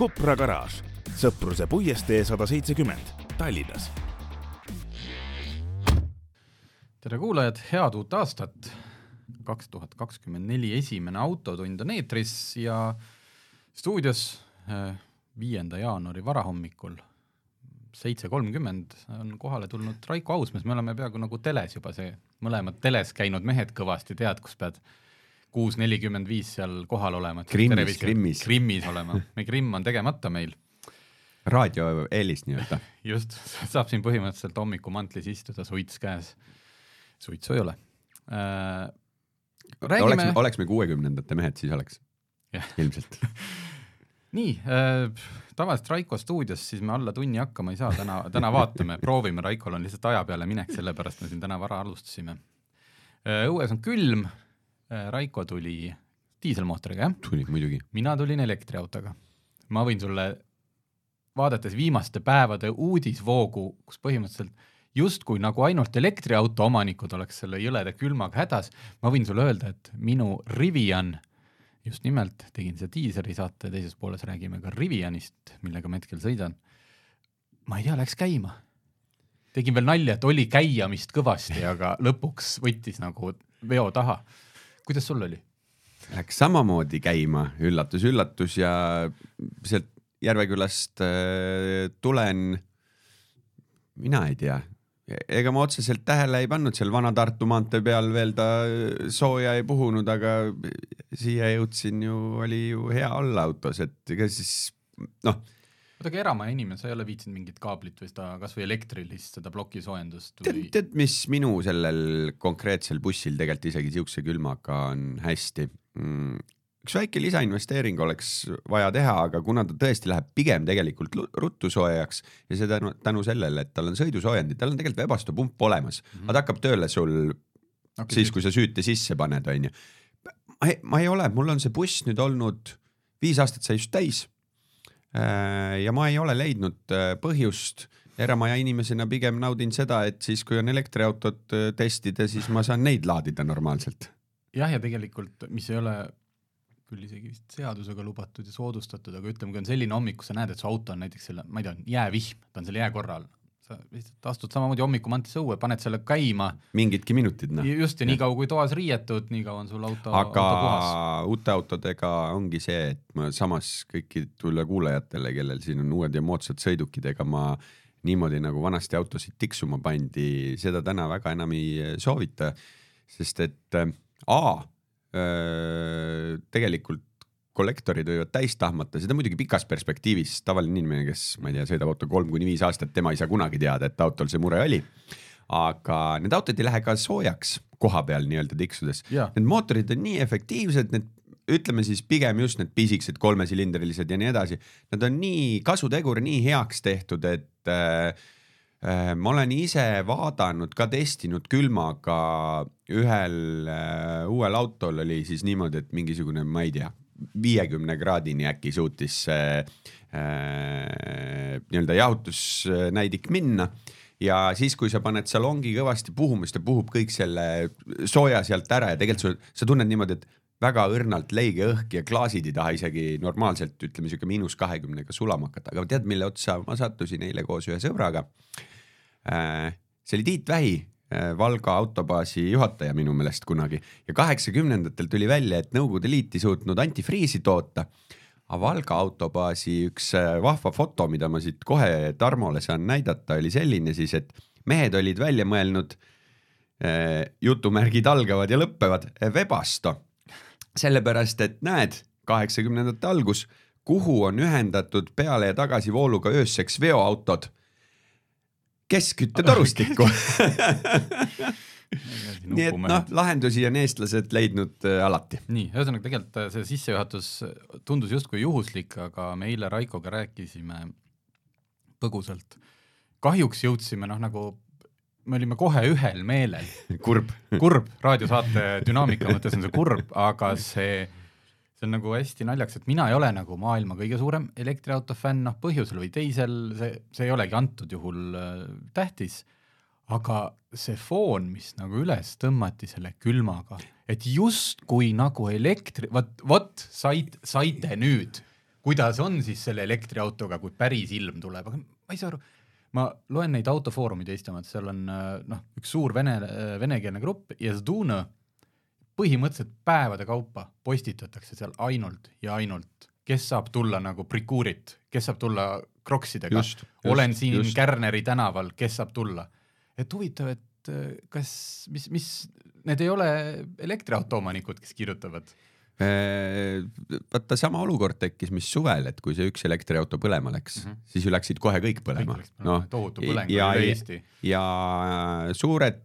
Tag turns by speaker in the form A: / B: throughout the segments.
A: Kupra garaaž, Sõpruse puiestee sada seitsekümmend, Tallinnas.
B: tere kuulajad, head uut aastat. kaks tuhat kakskümmend neli esimene Autotund on eetris ja stuudios äh, viienda jaanuari varahommikul seitse kolmkümmend on kohale tulnud Raiko Ausmees, me oleme peaaegu nagu teles juba see, mõlemad teles käinud mehed kõvasti, tead, kus pead kuus nelikümmend viis seal kohal olema.
C: Krimmis, Krimmis.
B: Krimmis olema, meie Krimm on tegemata meil.
C: raadioeelis nii-öelda.
B: just, saab siin põhimõtteliselt hommikumantlis istuda, suits käes. suitsu ei ole äh,.
C: Räägime... oleks, oleks me kuuekümnendate mehed, siis oleks. ilmselt
B: nii äh,, tavaliselt Raiko stuudios, siis me alla tunni hakkama ei saa, täna, täna vaatame, proovime, Raikol on lihtsalt aja peale minek, sellepärast me siin täna vara alustasime äh,. õues on külm Raiko tuli diiselmootoriga, jah?
C: tuli muidugi.
B: mina tulin elektriautoga. ma võin sulle, vaadates viimaste päevade uudisvoogu, kus põhimõtteliselt justkui nagu ainult elektriauto omanikud oleks selle jõleda külmaga hädas, ma võin sulle öelda, et minu Rivian, just nimelt tegin seda diiseri saate teises pooles, räägime ka Rivianist, millega ma hetkel sõidan. ma ei tea, läks käima. tegin veel nalja, et oli käiamist kõvasti, aga lõpuks võttis nagu veo taha kuidas sul oli?
C: Läks samamoodi käima, üllatus-üllatus ja sealt Järvekülast äh, tulen, mina ei tea, ega ma otseselt tähele ei pannud, seal Vana-Tartu maantee peal veel ta sooja ei puhunud, aga siia jõudsin ju, oli ju hea olla autos, et ega siis noh
B: oota, aga eramaja inimene, sa ei ole viitsinud mingit kaablit või seda kasvõi elektrilist, seda plokisoojendust või?
C: tead, mis minu sellel konkreetsel bussil tegelikult isegi siukse külmaga on hästi mm.? üks väike lisainvesteering oleks vaja teha, aga kuna ta tõesti läheb pigem tegelikult ruttu soojaks ja seda tänu, tänu sellele, et tal on sõidusoojendid, tal on tegelikult vebastupump olemas mm, -hmm. ta hakkab tööle sul okay, siis, kui sa süüte sisse paned, onju. ma ei ole, mul on see buss nüüd olnud viis aastat sai just täis ja ma ei ole leidnud äh, põhjust eramaja inimesena pigem naudin seda, et siis, kui on elektriautot äh, testida, siis ma saan neid laadida normaalselt.
B: jah, ja tegelikult, mis ei ole küll isegi vist seadusega lubatud ja soodustatud, aga ütleme, kui on selline hommik, kus sa näed, et su auto on näiteks selle, ma ei tea, jäävihm, ta on selle jääkorra all, sa lihtsalt astud samamoodi hommikumantlisse õue, paned selle käima.
C: mingidki minutid, noh.
B: just ja, ja. nii kaua, kui toas riietud, nii kaua on sul auto,
C: auto puhas. uute autodega ongi see, et ma samas kõikidele kuulajatele, kellel siin on uued ja moodsad sõidukid, ega ma niimoodi nagu vanasti autosid tiksuma pandi, seda täna väga enam ei soovita, sest et äh, A äh, tegelikult kollektorid võivad täis tahmata, seda muidugi pikas perspektiivis, tavaline inimene, kes ma ei tea, sõidab auto kolm kuni viis aastat, tema ei saa kunagi teada, et autol see mure oli. aga need autod ei lähe ka soojaks koha peal nii-öelda tiksudes. Need mootorid on nii efektiivsed, need ütleme siis pigem just need pisikesed kolmesilindrilised ja nii edasi, nad on nii kasutegur nii heaks tehtud, et äh, äh ma olen ise vaadanud ka testinud külmaga ühel äh, uuel autol oli siis niimoodi, et mingisugune, ma ei tea, viiekümne kraadini äkki suutis see äh, nii-öelda jahutusnäidik minna ja siis, kui sa paned salongi kõvasti puhuma, siis ta puhub kõik selle sooja sealt ära ja tegelikult sa, sa tunned niimoodi, et väga õrnalt leige õhk ja klaasid ei taha isegi normaalselt, ütleme sihuke miinus kahekümnega sulama hakata, aga tead, mille otsa ma sattusin eile koos ühe sõbraga äh,? see oli Tiit Vähi Äh, Valga autobaasi juhataja minu meelest kunagi ja kaheksakümnendatel tuli välja, et Nõukogude Liit ei suutnud antifriisi toota. aga Valga autobaasi üks äh, vahva foto, mida ma siit kohe Tarmole saan näidata, oli selline siis, et mehed olid välja mõelnud äh, jutumärgid algavad ja lõppevad Webasto. sellepärast, et näed, kaheksakümnendate algus, kuhu on ühendatud peale ja tagasi vooluga ööseks veoautod keskküttetorustikku nii et noh, lahendusi on eestlased leidnud äh, alati.
B: nii, ühesõnaga tegelikult äh, see sissejuhatus tundus justkui juhuslik, aga me eile Raikoga rääkisime põgusalt. kahjuks jõudsime noh, nagu me olime kohe ühel meelel,
C: kurb.
B: kurb, raadiosaate dünaamika mõttes on see kurb, aga see, see on nagu hästi naljakas, et mina ei ole nagu maailma kõige suurem elektriauto fänn, noh põhjusel või teisel, see, see ei olegi antud juhul äh, tähtis, aga see foon, mis nagu üles tõmmati selle külmaga, et justkui nagu elektri, vot, vot said, saite nüüd, kuidas on siis selle elektriautoga, kui päris ilm tuleb, aga ma ei saa aru, ma loen neid autofoorumid Eesti omad, seal on äh, noh, üks suur vene, venekeelne grupp ja Zduna põhimõtteliselt päevade kaupa postitatakse seal ainult ja ainult, kes saab tulla nagu Prikuurit, kes saab tulla Kroksidega,
C: Just, just,
B: olen siin
C: just.
B: Kärneri tänaval, kes saab tulla. et huvitav, et äh, kas, mis, mis, need ei ole elektriauto omanikud, kes kirjutavad
C: Äh, vaata sama olukord tekkis, mis suvel, et kui see üks elektriauto põlema läks mm, -hmm. siis ju läksid kohe kõik põlema noh,
B: tohutu põleng
C: ja,
B: oli üle Eesti.
C: ja suured,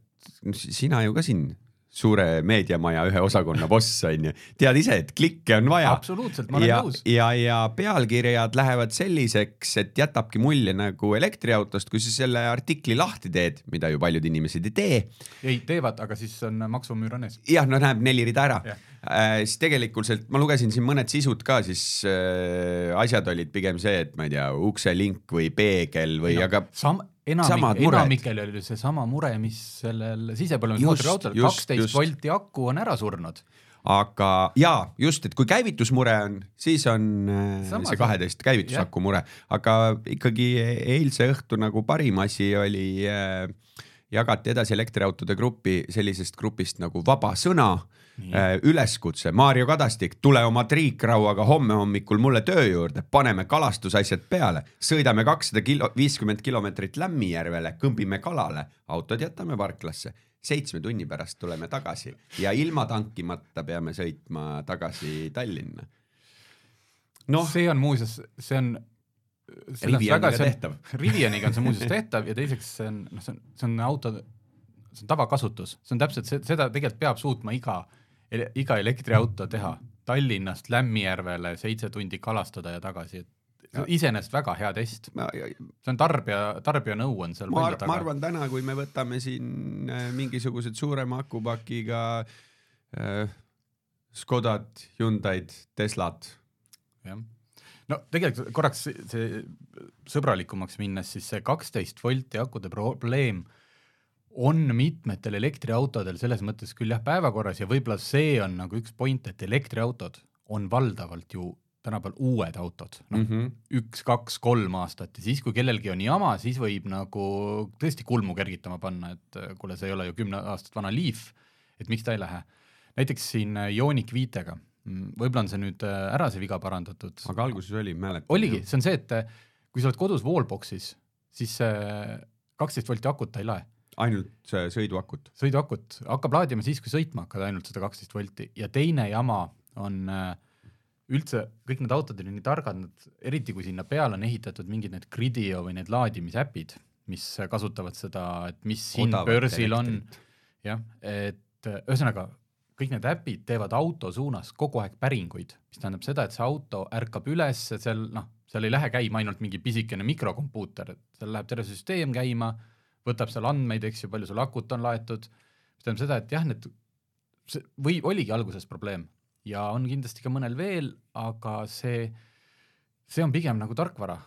C: sina ju ka siin suure meediamaja ühe osakonna boss on ju, tead ise, et klikke on vaja.
B: absoluutselt, ma olen
C: ja,
B: nõus.
C: ja, ja pealkirjad lähevad selliseks, et jätabki mulje nagu elektriautost, kui sa selle artikli lahti teed, mida ju paljud inimesed ei tee
B: ei, teevad, aga siis on maksumüür on ees.
C: jah, no näeb neli rida ära äh,, siis tegelikult ma lugesin siin mõned sisud ka, siis äh, asjad olid pigem see, et ma ei tea, ukselink või peegel või, aga
B: sam-,
C: Samad
B: enamik, enamikel oli seesama mure, mis sellel
C: Just,
B: sisepõlemismootoriautol,
C: just,
B: kaksteist volti aku on ära surnud.
C: aga jaa, just, et kui käivitusmure on, siis on äh,
B: Sama
C: see kaheteist käivitusaku mure, aga ikkagi eilse õhtu nagu parim asi oli äh, jagati edasi elektriautode gruppi sellisest grupist nagu Vaba Sõna äh, üleskutse, Maarjo Kadastik, tule oma triikrauaga homme hommikul mulle töö juurde, paneme kalastusasjad peale, sõidame kakssada kilo, viiskümmend kilomeetrit Lämmijärvele, kõmbime kalale, autod jätame parklasse, seitsme tunni pärast tuleme tagasi. Ja ilma tankimata peame sõitma tagasi Tallinna. noh,
B: see on muuseas, see on.
C: Rivianiga tehtav.
B: Rivianiga on see muuseas tehtav ja teiseks see on, noh, see on, see on auto, see on tavakasutus, see on täpselt see, seda tegelikult peab suutma iga, iga elektriauto teha. Tallinnast Lämmijärvele seitse tundi kalastada ja tagasi, et iseenesest väga hea test, see on tarbija, tarbija nõu on seal
C: ma, ma arvan täna, kui me võtame siin äh, mingisugused suurema akupakiga äh, Škodad, Hyundai'd, Teslad,
B: jah, no tegelikult korraks see, see sõbralikumaks minnes, siis see kaksteist volti akude probleem on mitmetel elektriautodel selles mõttes küll jah päevakorras ja võib-olla see on nagu üks point, et elektriautod on valdavalt ju tänapäeval uued autod, noh mm. -hmm. üks, kaks, kolm aastat ja siis, kui kellelgi on jama, siis võib nagu tõesti kulmu kergitama panna, et äh, kuule, see ei ole ju kümne aastat vana Leaf, et miks ta ei lähe. näiteks siin äh, Ioniq viitega, võib-olla on see nüüd äh, ära see viga parandatud,
C: aga alguses oli, mäletan.
B: oligi, see on see, et äh, kui sa oled kodus wallbox'is, siis kaksteist volti akut ta ei lae,
C: ainult sõiduakut.
B: sõiduakut. Hakkab laadima siis, kui sõitma hakkad ainult seda kaksteist volti. Ja teine jama on äh, üldse kõik need autod on nii targad, nad eriti kui sinna peale on ehitatud mingid need Gridio või need laadimisäpid, mis kasutavad seda, et mis hind börsil on. jah, et äh, ühesõnaga kõik need äpid teevad auto suunas kogu aeg päringuid, mis tähendab seda, et see auto ärkab üles, seal noh, seal ei lähe käima ainult mingi pisikene mikrokompuuter, seal läheb terve süsteem käima, võtab seal andmeid, eks ju, palju sul akut on laetud, mis tähendab seda, et jah, need, see või oligi alguses probleem ja on kindlasti ka mõnel veel, aga see, see on pigem nagu tarkvara,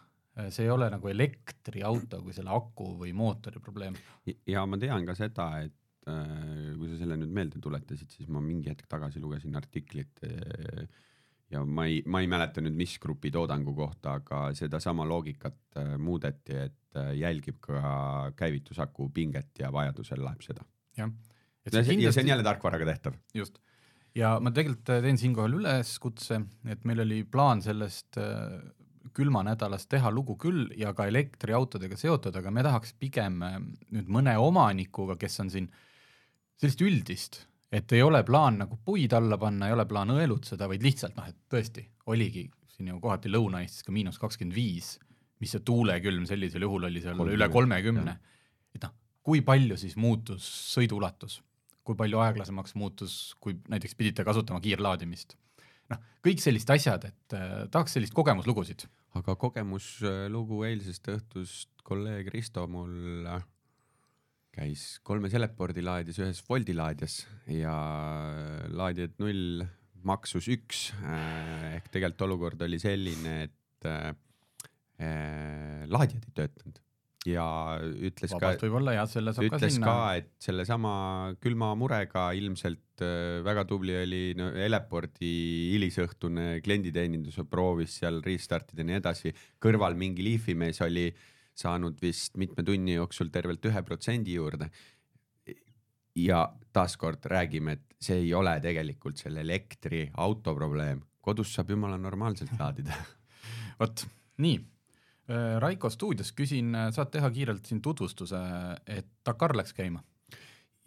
B: see ei ole nagu elektriauto kui selle aku või mootori probleem.
C: ja ma tean ka seda, et äh, kui sa selle nüüd meelde tuletasid, siis ma mingi hetk tagasi lugesin artiklit äh, ja ma ei, ma ei mäleta nüüd, mis grupi toodangu kohta, aga sedasama loogikat äh, muudeti, et äh, jälgib ka käivitusaku pinget ja vajadusel läheb seda.
B: jah.
C: ja see ja see on jälle tarkvaraga tehtav.
B: just. ja ma tegelikult äh, teen siinkohal üleskutse, et meil oli plaan sellest külmanädalast teha lugu küll ja ka elektriautodega seotud, aga me tahaks pigem nüüd mõne omanikuga, kes on siin sellist üldist, et ei ole plaan nagu puid alla panna, ei ole plaan õelutseda, vaid lihtsalt noh, et tõesti oligi siin ju kohati Lõuna-Eestis ka miinus kakskümmend viis, mis see tuulekülm sellisel juhul oli seal
C: 30,
B: üle kolmekümne. et noh, kui palju siis muutus sõiduulatus kui palju aeglasemaks muutus, kui näiteks pidite kasutama kiirlaadimist. noh, kõik sellised asjad, et äh, tahaks sellist kogemuslugusid.
C: aga kogemuslugu eilsest õhtust kolleeg Risto mul käis kolmes Elepordi laadis ühes Woldi laadijas ja laadijad null maksus üks. Äh, ehk tegelikult olukord oli selline, et äh, äh, laadijad ei töötanud. Ja ütles
B: Vabalt
C: ka, ütles ka, et sellesama külma murega ilmselt äh, väga tubli oli no, Eleporti hilisõhtune klienditeenindus, proovis seal restart ida ja nii edasi, kõrval mingi liifimees oli saanud vist mitme tunni jooksul tervelt ühe protsendi juurde. ja taaskord räägime, et see ei ole tegelikult selle elektriauto probleem, kodus saab jumala normaalselt laadida
B: vot nii, Raiko stuudios küsin, saad teha kiirelt siin tutvustuse, et Dakar läks käima?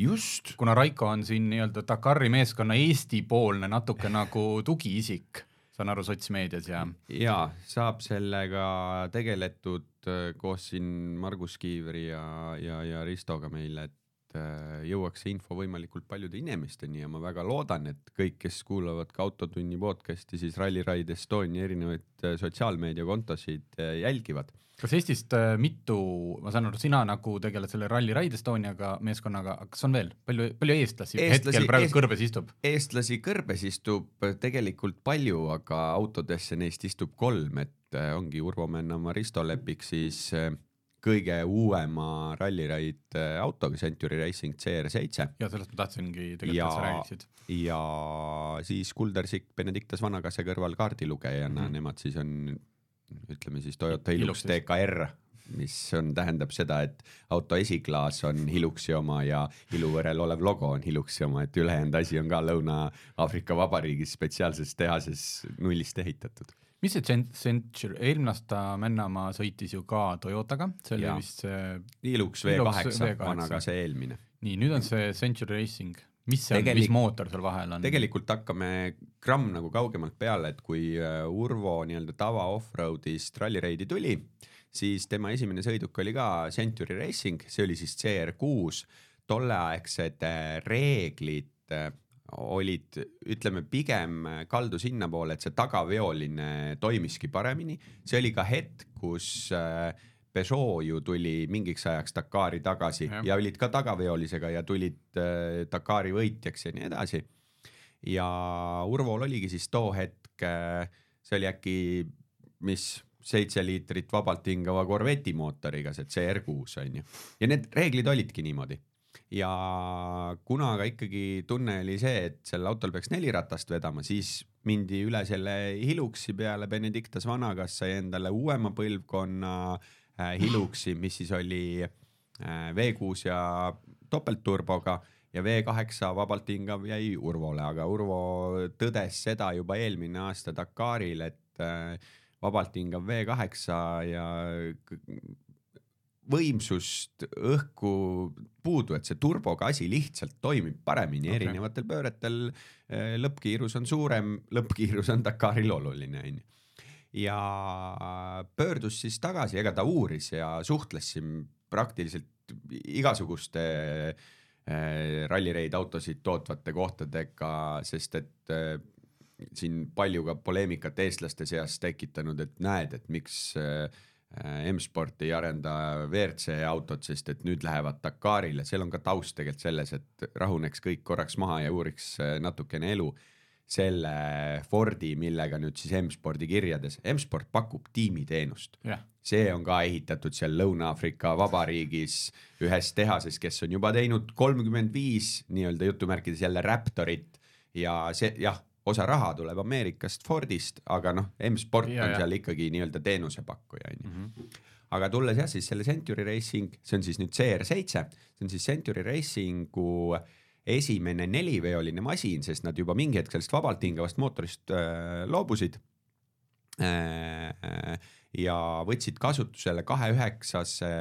C: just,
B: kuna Raiko on siin nii-öelda Dakari meeskonna Eesti-poolne natuke nagu tugiisik, saan aru, sotsmeedias ja
C: ja saab sellega tegeletud äh, koos siin Margus Kiivri ja, ja, ja Ristoga meil, et äh, jõuaks see info võimalikult paljude inimesteni ja ma väga loodan, et kõik, kes kuulavad ka Autotunni podcast'i, siis Rally Ride Estonia erinevaid äh, sotsiaalmeediakontosid äh, jälgivad.
B: kas Eestist mitu, ma saan aru, sina nagu tegeled selle Rally Ride Estoniaga meeskonnaga, kas on veel palju, palju eestlasi,
C: Eestlasi-
B: hetkel praegu
C: eest-
B: kõrbes istub?
C: eestlasi kõrbes istub tegelikult palju, aga autodesse neist istub kolm, et ongi Urvo Männamaa, Risto Lepik siis äh, kõige uuema Rally Ride äh, autoga, Century Racing CR7
B: ja sellest ma tahtsingi tegelikult,
C: Ja-
B: et sa räägiksid.
C: ja siis Kuldersik Benedictas Vanakase kõrval kaardilugejana mm. -hmm. nemad siis on ütleme siis Toyota Hilux. DKR, mis on, tähendab seda, et auto esiklaas on Hiluxi oma ja iluvõrel olev logo on Hiluxi oma, et ülejäänud asi on ka Lõuna-Aafrika Vabariigis spetsiaalses tehases nullist ehitatud.
B: Mis see Cent- Century, eelmine aasta Männamaa sõitis ju ka Toyotaga, see oli
C: Jaa.
B: vist see,
C: Hilux V8,
B: V8.
C: Vanakase eelmine.
B: nii nüüd on see Century Racing, mis see on,
C: Tegelik-
B: mis mootor seal vahel on?
C: tegelikult hakkame gramm nagu kaugemalt peale, et kui äh, Urvo nii-öelda tava off-road'ist Rally Raidi tuli, siis tema esimene sõiduk oli ka Century Racing, see oli siis CR6. tolleaegsed äh, reeglid äh, olid, ütleme pigem kaldu sinnapoole, et see tagaveoline toimiski paremini. see oli ka hetk, kus äh, Peugeot ju tuli mingiks ajaks Dakari tagasi ja, ja olid ka tagaveolisega ja tulid äh, Dakari võitjaks ja nii edasi ja Urvol oligi siis too hetk, äh, see oli äkki, mis seitse liitrit vabalt hingava Corvette'i mootoriga, see CR6 on ju. ja need reeglid olidki niimoodi. Ja kuna aga ikkagi tunne oli see, et sel autol peaks neli ratast vedama, siis mindi üle selle Hiluxi peale, Benedictas Vanagas sai endale uuema põlvkonna äh, Hiluxi, mis siis oli äh, V6 ja topeltturboga ja V8 vabalt hingav jäi Urvole, aga Urvo tõdes seda juba eelmine aasta Dakaril, et äh, vabalt hingav V8 ja võimsust õhku puudu, et see turboga asi lihtsalt toimib paremini okay. erinevatel pööretel. lõppkiirus on suurem, lõppkiirus on Dakaril oluline, onju. ja pöördus siis tagasi, ega ta uuris ja suhtles siin praktiliselt igasuguste Rally Raid autosid tootvate kohtadega, sest et äh, siin palju ka poleemikat eestlaste seas tekitanud, et näed, et miks äh, M-Sport ei arenda WRC autot, sest et nüüd lähevad Dakarile, seal on ka taust tegelikult selles, et rahuneks kõik korraks maha ja uuriks äh, natukene elu selle Fordi, millega nüüd siis M-spordi kirjades, M-sport pakub tiimiteenust.
B: Jah,
C: see on ka ehitatud seal Lõuna-Aafrika Vabariigis ühes tehases, kes on juba teinud kolmkümmend viis nii-öelda jutumärkides jälle Raptorit. Ja see jah, osa raha tuleb Ameerikast Fordist, aga noh, M-Sport
B: Ja,
C: on
B: ja.
C: seal ikkagi nii-öelda teenusepakkuja onju
B: mm -hmm.
C: aga tulles jah siis selle Century Racing, see on siis nüüd CR7, see on siis Century Racingu esimene neliveoline masin, sest nad juba mingi hetk sellest vabalt hingavast mootorist äh, loobusid äh,. ja võtsid kasutusele kahe üheksase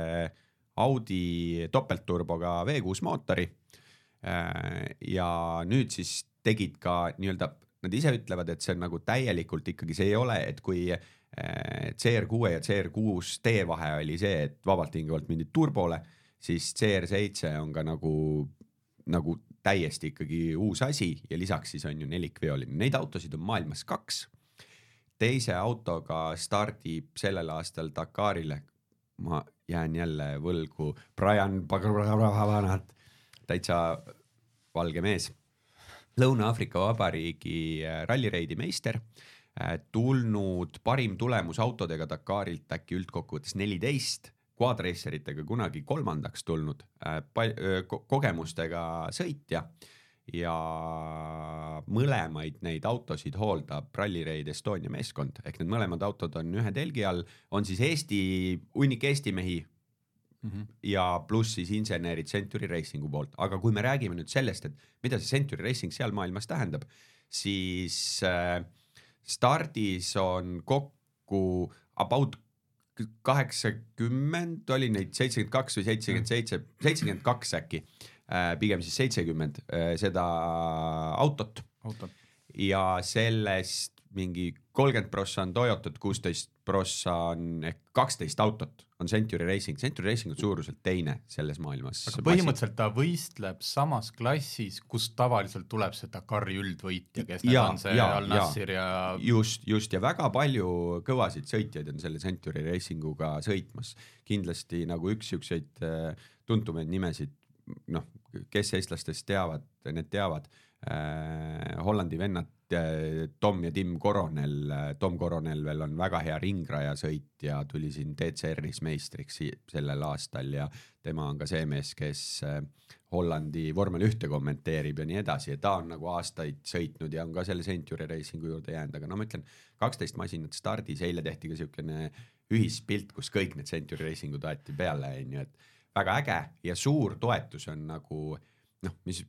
C: Audi topeltturboga V6 mootori äh,. ja nüüd siis tegid ka nii-öelda, nad ise ütlevad, et see on nagu täielikult ikkagi, see ei ole, et kui äh, CR6 ja CR6 vahe oli see, et vabalt hingavalt mindi turbole, siis CR7 on ka nagu, nagu täiesti ikkagi uus asi ja lisaks siis on ju nelikveoline, neid autosid on maailmas kaks. teise autoga stardib sellel aastal Dakarile, ma jään jälle võlgu, Brian Pagranat, täitsa valge mees. Lõuna-Aafrika Vabariigi äh, rallireidi meister, äh, tulnud parim tulemus autodega Dakarilt äkki üldkokkuvõttes neliteist quadraceritega kunagi kolmandaks tulnud äh, ko kogemustega sõitja. Ja mõlemaid neid autosid hooldab Rally Raid Estonia meeskond. Ehk need mõlemad autod on ühe telgi all, on siis Eesti, hunnik Eesti mehi mm -hmm. ja pluss siis insenerid Century Racingu poolt, aga kui me räägime nüüd sellest, et mida see Century Racing seal maailmas tähendab, siis äh, stardis on kokku about kaheksakümmend oli neid, seitsekümmend kaks või seitsekümmend seitse, seitsekümmend kaks äkki, äh, pigem siis seitsekümmend äh, seda autot, autot.. ja sellest mingi kolmkümmend prossa on Toyotat, kuusteist prossa on ehk kaksteist autot on Century Racing, Century Racing on suuruselt teine selles maailmas.
B: aga põhimõtteliselt ta võistleb samas klassis, kust tavaliselt tuleb see Dakari üldvõitja, kes ja, on see Al-Nassir ja, ja....
C: just, just. Ja väga palju kõvasid sõitjaid on selle Century Racinguga sõitmas, kindlasti nagu üks siukseid äh, tuntumaid nimesid, noh, kes eestlastest teavad, need teavad äh,, Hollandi vennad Tom ja Tim Coronel, Tom Coronel veel on väga hea ringrajasõit ja tuli siin DCR-is meistriks sellel aastal ja tema on ka see mees, kes äh, Hollandi vormel ühte kommenteerib ja nii edasi ja ta on nagu aastaid sõitnud ja on ka selle Century Racingu juurde jäänud, aga no ma ütlen, kaksteist masinat stardis, eile tehti ka siukene ühispilt, kus kõik need Century Racingud aeti peale, onju, et väga äge ja suur toetus on nagu noh, mis,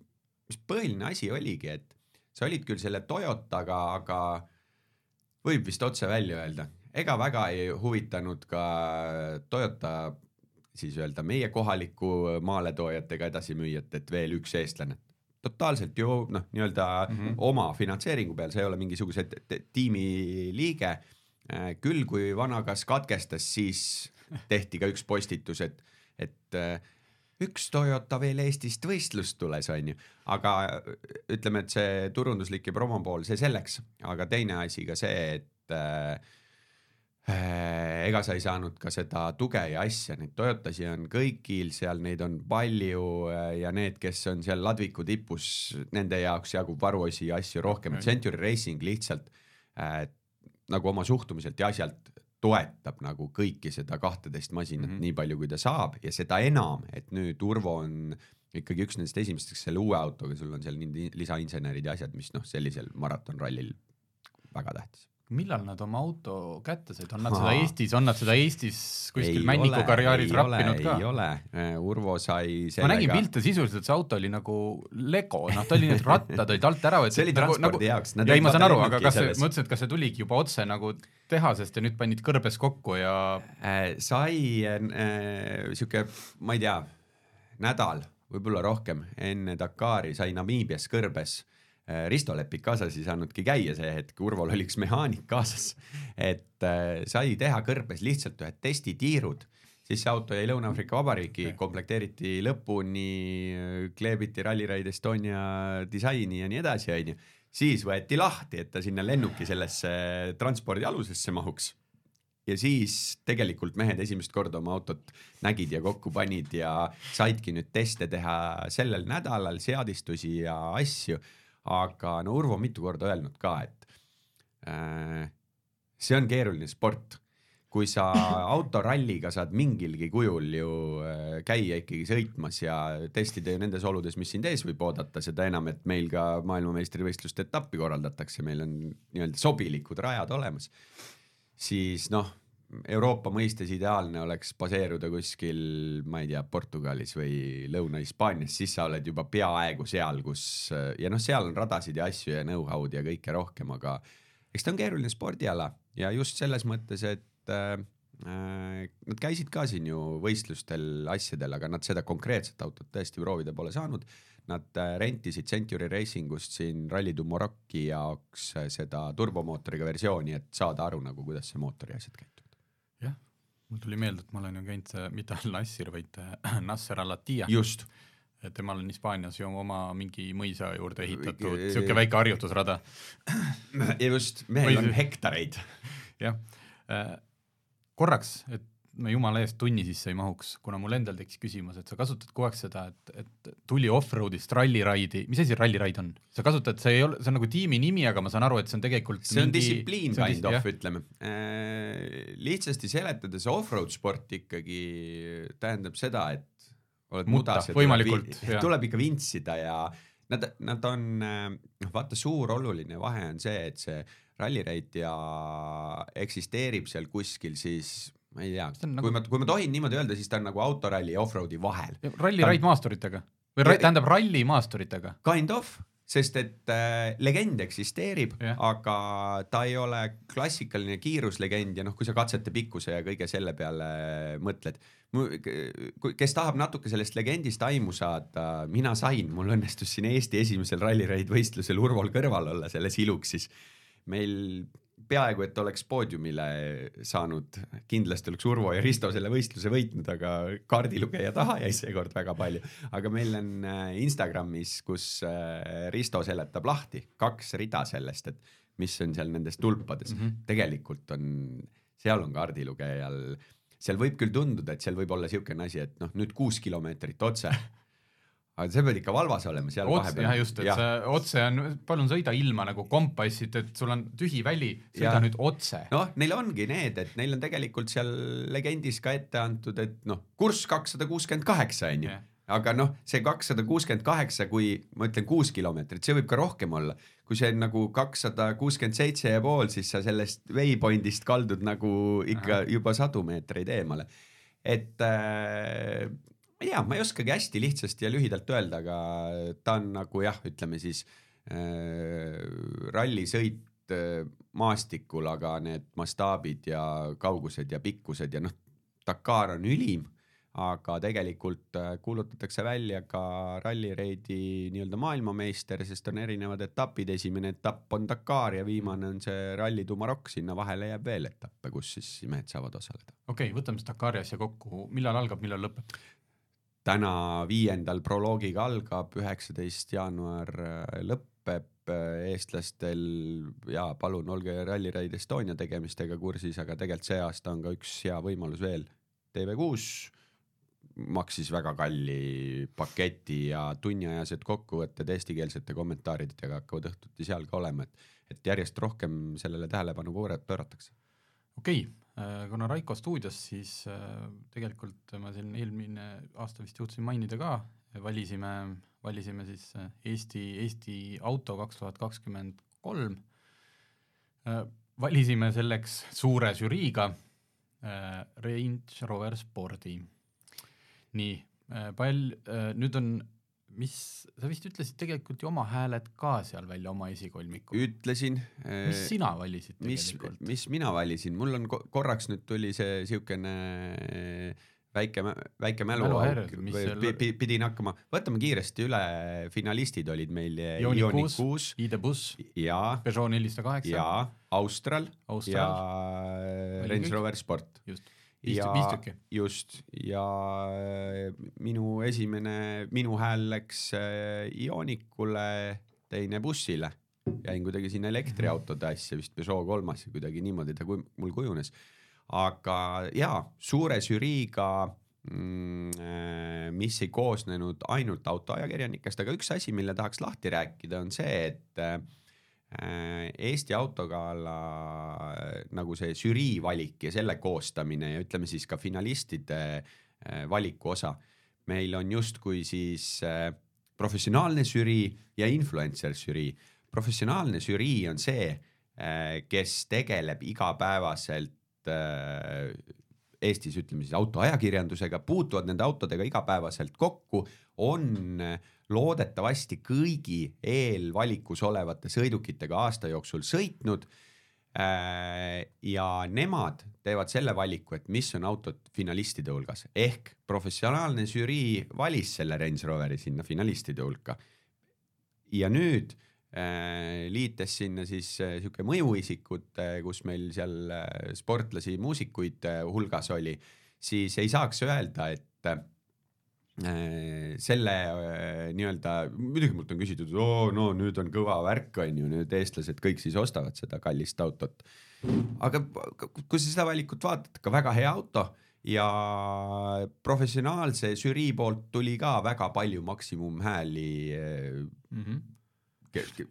C: mis põhiline asi oligi, et sa olid küll selle Toyotaga, aga võib vist otse välja öelda, ega väga ei huvitanud ka Toyota siis öelda meie kohaliku maaletoojatega edasimüüjat, et veel üks eestlane. totaalselt ju noh, nii-öelda mm -hmm. oma finantseeringu peal, sa ei ole mingisuguse tiimi liige. Äh, küll kui vanakas katkestas, siis tehti ka üks postitus, et, et äh, üks Toyota veel Eestist võistlust tules, onju, aga ütleme, et see turunduslik ja promo pool, see selleks, aga teine asi ka see, et äh, äh, ega sa ei saanud ka seda tuge ja asja, neid Toyotasi on kõigil seal, neid on palju äh, ja need, kes on seal ladviku tipus, nende jaoks jagub varuosi ja asju rohkem, et Century Racing lihtsalt äh, nagu oma suhtumiselt ja asjalt toetab nagu kõiki seda kahteteist masinat mm -hmm. nii palju, kui ta saab ja seda enam, et nüüd Urvo on ikkagi üks nendest esimestest, selle uue autoga, sul on seal lisainsenerid ja asjad, mis noh, sellisel maratonrallil väga tähtis
B: millal nad oma auto kätte said, on nad seda Eestis, on nad seda Eestis kuskil Männiku karjääris rappinud ka?
C: ei ole, äh, Urvo sai sellega...
B: ma nägin pilte sisuliselt, see auto oli nagu Lego, noh, ta oli need rattad olid alt ära võetud.
C: see oli nagu- transpordi nagu, jaoks.
B: ei, ma saan aru, aga kas mõtlesin, et kas see tuligi juba otse nagu tehasest ja nüüd panid kõrbes kokku ja
C: äh,? sai äh, sihuke, ma ei tea, nädal, võib-olla rohkem enne Dakari sai Namiibias kõrbes Risto Lepik kaasas ei saanudki käia see hetk, Urval oli üks mehaanik kaasas, et äh, sai teha kõrbes lihtsalt ühed testitiirud, siis see auto jäi Lõuna-Aafrika Vabariiki okay., komplekteeriti lõpuni, kleebiti Rally Raid Estonia disaini ja nii edasi, onju. siis võeti lahti, et ta sinna lennuki sellesse transpordialusesse mahuks ja siis tegelikult mehed esimest korda oma autot nägid ja kokku panid ja saidki nüüd teste teha sellel nädalal, seadistusi ja asju aga no Urvo on mitu korda öelnud ka, et äh, see on keeruline sport. kui sa autoralliga saad mingilgi kujul ju äh, käia ikkagi sõitmas ja testida ju nendes oludes, mis sind ees võib oodata, seda enam, et meil ka maailmameistrivõistluste etappi korraldatakse, meil on nii-öelda sobilikud rajad olemas, siis noh Euroopa mõistes ideaalne oleks baseeruda kuskil, ma ei tea, Portugalis või Lõuna-Hispaanias, siis sa oled juba peaaegu seal, kus ja noh, seal on radasid ja asju ja know-how'd ja kõike rohkem, aga eks ta on keeruline spordiala ja just selles mõttes, et äh, nad käisid ka siin ju võistlustel asjadel, aga nad seda konkreetset autot tõesti proovida pole saanud. Nad äh, rentisid Century Racing ust siin Rally to Morocci jaoks seda turbomootoriga versiooni, et saada aru nagu, kuidas see mootori asjad käib
B: mul tuli meelde, et ma olen ju käinud mitte Al-Nassir, vaid äh, Nasser Al-Attiyah.
C: just.
B: temal on Hispaanias ju oma mingi mõisa juurde ehitatud siuke väike harjutusrada,
C: just, mehel on hektareid.
B: jah. korraks, et me jumala eest tunni sisse ei mahuks, kuna mul endal tekkis küsimus, et sa kasutad kogu aeg seda, et, et tuli off-road'ist ralliraidi, mis asi ralliraid on? sa kasutad, see ei ole, see on nagu tiimi nimi, aga ma saan aru, et see on tegelikult
C: see on
B: mingi-
C: distsipliin kind of ütleme. lihtsasti seletades off-road sport ikkagi tähendab seda, et oled
B: Mutta,
C: mudas ja
B: võimalikult,
C: tuleb, tuleb ikka vintsida ja nad, nad on, noh vaata, suur oluline vahe on see, et see rallireid ja eksisteerib seal kuskil siis ma ei tea
B: on,
C: kui
B: nagu-
C: ma, kui ma tohin niimoodi öelda, siis ta on nagu autoralli ja off-road'i vahel.
B: ralliraid maasturitega või ra- tähendab ralli maasturitega.
C: Kind of, sest et äh, legend eksisteerib,
B: Jah.
C: aga ta ei ole klassikaline kiiruslegend ja noh, kui sa katsete pikkuse ja kõige selle peale mõtled, kes tahab natuke sellest legendist aimu saada, mina sain, mul õnnestus siin Eesti esimesel rallireid võistlusel Urvol kõrval olla selles iluksis. meil peaaegu et oleks poodiumile saanud, kindlasti oleks Urvo ja Risto selle võistluse võitnud, aga kaardilugeja taha jäi seekord väga palju. aga meil on äh, Instagramis, kus äh, Risto seletab lahti kaks rida sellest, et mis on seal nendes tulpades mm. -hmm. tegelikult on, seal on kaardilugejal, seal võib küll tunduda, et seal võib olla niisugune asi, et noh, nüüd kuus kilomeetrit otse. aga sa pead ikka valvas olema seal
B: otse, jah just, et
C: Jah.
B: see otse on, palun sõida ilma nagu kompassit, et sul on tühi väli, sõida
C: Jah.
B: nüüd otse.
C: noh, neil ongi need, et neil on tegelikult seal legendis ka ette antud, et noh, kurss kakssada kuuskümmend kaheksa on ju aga noh, see kakssada kuuskümmend kaheksa, kui ma ütlen kuus kilomeetrit, see võib ka rohkem olla. kui see on nagu kakssada kuuskümmend seitse ja pool, siis sa sellest waypoint'ist kaldud nagu ikka
B: Ahah.
C: juba sadu meetreid eemale. et äh, ma ei tea, ma ei oskagi hästi lihtsasti ja lühidalt öelda, aga ta on nagu jah, ütleme siis äh, rallisõit äh, maastikul, aga need mastaabid ja kaugused ja pikkused ja noh, Dakar on ülim, aga tegelikult äh, kuulutatakse välja ka rallireidi nii-öelda maailmameister, sest on erinevad etapid, esimene etapp on Dakar ja viimane on see Rally du Maroc, sinna vahele jääb veel etappe, kus siis mehed saavad osaleda.
B: okei okay,, võtame siis Dakari asja kokku, millal algab, millal lõpeb?
C: Täna viiendal proloogiga algab, üheksateist jaanuar äh, lõpeb, eestlastel ja palun olge Rally Raid Estonia tegemistega kursis, aga tegelikult see aasta on ka üks hea võimalus veel. TV6 maksis väga kalli paketi ja tunniajased kokkuvõtted eestikeelsete kommentaaridega hakkavad õhtuti seal ka olema, et, et järjest rohkem sellele tähelepanu pööra- pööratakse.
B: okei okay., kuna Raiko stuudios, siis äh, tegelikult ma siin eelmine aasta vist jõudsin mainida ka, valisime, valisime siis äh, Eesti, Eesti auto kaks tuhat kakskümmend kolm. valisime selleks suure žüriiga äh, Range Rover Spordi. nii äh,, pall äh,, nüüd on, mis, sa vist ütlesid tegelikult ju oma hääled ka seal välja oma esikolmiku.
C: ütlesin.
B: mis sina valisid tegelikult?,
C: mis mina valisin, mul on ko- korraks nüüd tuli see siukene väike, väike
B: Mäluhäire,
C: mäluauk pidin hakkama, võtame kiiresti üle, finalistid olid meil
B: Ioniq
C: Ioniq
B: kuus,
C: kuus
B: ID Buss,
C: ja,
B: Peugeot nelisada kaheksa,
C: ja Austral
B: Austral,
C: ja Range? Rover Sport.
B: just, viis tükki.
C: just ja minu esimene, minu hääl läks äh, Ionicule, teine bussile. jäin kuidagi sinna elektriautode asja, vist Peugeot kolmas kuidagi niimoodi ta mul kujunes. aga jaa, suure žüriiga mm,, mis ei koosnenud ainult autoajakirjanikest, aga üks asi, mille tahaks lahti rääkida, on see, et äh, Eesti autogala äh, nagu see žürii valik ja selle koostamine ja ütleme siis ka finalistide äh, valiku osa, meil on justkui siis äh, professionaalne žürii ja influencer žürii. professionaalne žürii on see, kes tegeleb igapäevaselt äh, Eestis ütleme siis autoajakirjandusega, puutuvad nende autodega igapäevaselt kokku, on äh, loodetavasti kõigi eelvalikus olevate sõidukitega aasta jooksul sõitnud. ja nemad teevad selle valiku, et mis on autod finalistide hulgas ehk professionaalne žürii valis selle Range Roveri sinna finalistide hulka. ja nüüd äh, liites sinna siis äh, sihuke mõjuisikud äh,, kus meil seal äh, sportlasi, muusikuid äh, hulgas oli, siis ei saaks öelda, et äh, äh, selle äh, nii-öelda, muidugi mult on küsitud, oo no nüüd on kõva värk, on ju, nüüd eestlased kõik siis ostavad seda kallist autot. aga kui sa seda valikut vaatad, ka väga hea auto ja professionaalse žürii poolt tuli ka väga palju maksimumhääli.
B: mm. -hmm.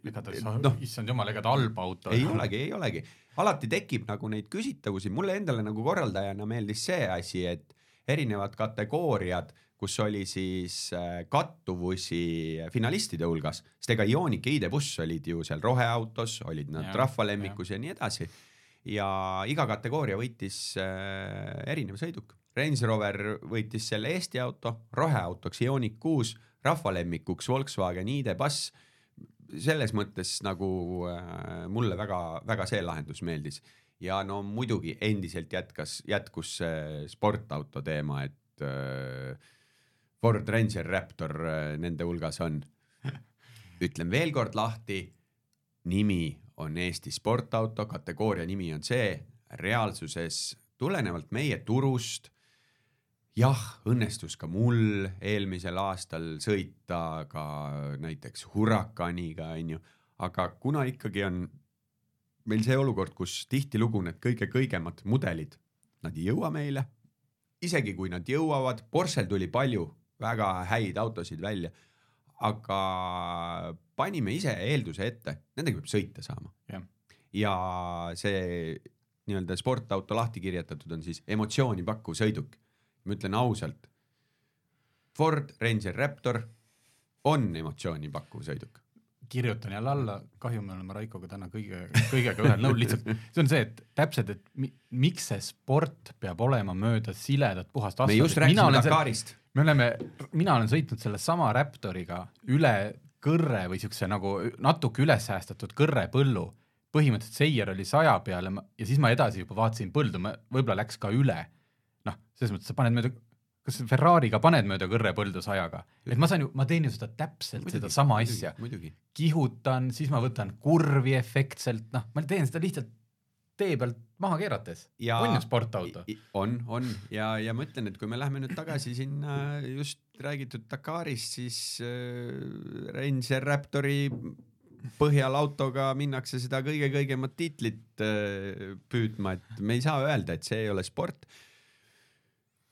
B: ega ta ei saa
C: noh
B: no., issand jumal, ega ta halb auto
C: ei olegi, ei olegi, alati tekib nagu neid küsitavusi, mulle endale nagu korraldajana meeldis see asi, et erinevad kategooriad, kus oli siis äh, kattuvusi finalistide hulgas, sest ega Ioniq ja ID.Bus olid ju seal roheautos, olid nad rahvalemmikus ja nii edasi. ja iga kategooria võitis äh, erinev sõiduk. Range Rover võitis selle Eesti auto, roheautoks Ioniq kuus, rahvalemmikuks Volkswagen ID.Bus selles mõttes nagu äh, mulle väga-väga see lahendus meeldis ja no muidugi endiselt jätkas, jätkus see sportauto teema, et äh, Ford Ranger Raptor äh, nende hulgas on. ütlen veel kord lahti, nimi on Eesti sportauto, kategooria nimi on see, reaalsuses tulenevalt meie turust jah, õnnestus ka mul eelmisel aastal sõita ka näiteks Huracaniga onju, aga kuna ikkagi on meil see olukord, kus tihtilugu need kõige kõigemad mudelid, nad ei jõua meile. isegi kui nad jõuavad, Porschel tuli palju väga häid autosid välja, aga panime ise eelduse ette, nendega peab sõita saama
B: Jah.
C: ja see nii-öelda sportauto lahti kirjutatud on siis emotsiooni pakkuv sõiduk ma ütlen ausalt, Ford Ranger Raptor on emotsiooni pakkuv sõiduk.
B: kirjutan jälle alla, kahju, me oleme Raikoga täna kõige, kõigega ühel nõul, lihtsalt see on see, et täpselt, et mi, miks see sport peab olema mööda siledat puhast
C: me just rääkisime Dakarist.
B: Me oleme, mina olen sõitnud sellesama Raptoriga üle kõrre või siukse nagu natuke üles säästatud kõrrepõllu. põhimõtteliselt seier oli saja peal ja siis ma edasi juba vaatasin põldu, võib-olla läks ka üle. noh, selles mõttes sa paned mööda, kas Ferrari'ga paned mööda kõrrepõldu sajaga, et ma saan ju, ma teen ju seda täpselt sedasama asja, kihutan, siis ma võtan kurvi efektselt, noh, ma teen seda lihtsalt tee pealt maha keerates.
C: ja
B: on ju sportauto?
C: on, on ja, ja ma ütlen, et kui me läheme nüüd tagasi sinna just räägitud Dakarist, siis äh, Ranger Raptori põhjal autoga minnakse seda kõige-kõigemat tiitlit äh, püüdma, et me ei saa öelda, et see ei ole sport.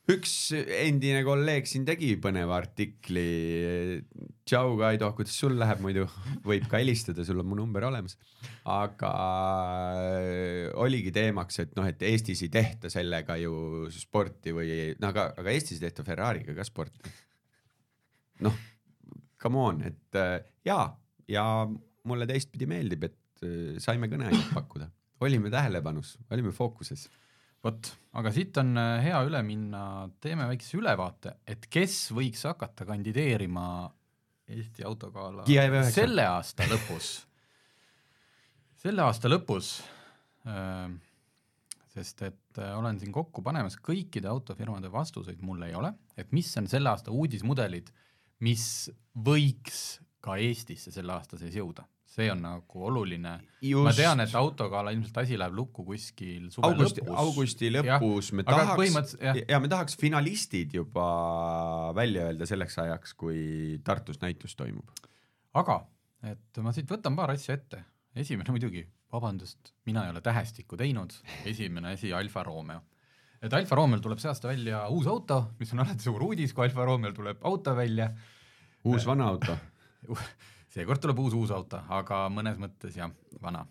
C: Üks endine kolleeg siin tegi põneva artikli. tšau, Kaido, kuidas sul läheb muidu, võib ka helistada, sul on mu number olemas. aga äh, oligi teemaks, et noh, et Eestis ei tehta sellega ju sporti või no aga, aga Eestis ei tehta Ferrari'ga ka sporti. noh, come on, et äh, ja, ja mulle teistpidi meeldib, et äh, saime kõneainet pakkuda, olime tähelepanus, olime fookuses
B: vot, aga siit on äh, hea üle minna, teeme väikese ülevaate, et kes võiks hakata kandideerima Eesti autogala
C: Kiia EV9.
B: selle aasta lõpus, selle aasta lõpus äh,, sest et äh, olen siin kokku panemas kõikide autofirmade vastuseid. Mul ei ole, et mis on selle aasta uudismudelid, mis võiks ka Eestisse selle aasta sees jõuda, see on nagu oluline. ma tean, et autogala ilmselt asi läheb lukku kuskil suve
C: augusti,
B: lõpus.
C: augusti lõpus me
B: aga
C: tahaks
B: põhimõtteliselt jah.
C: ja me tahaks finalistid juba välja öelda selleks ajaks, kui Tartus näitus toimub.
B: aga, et ma siit võtan paar asja ette. esimene muidugi, vabandust, mina ei ole tähestikku teinud, esimene asi Alfa Romeo. et Alfa Romeol tuleb see aasta välja uus auto, mis on alati suur uudis, kui Alfa Romeol tuleb auto välja.
C: uus vana auto.
B: seekord tuleb uus uus auto, aga mõnes mõttes jah, vana.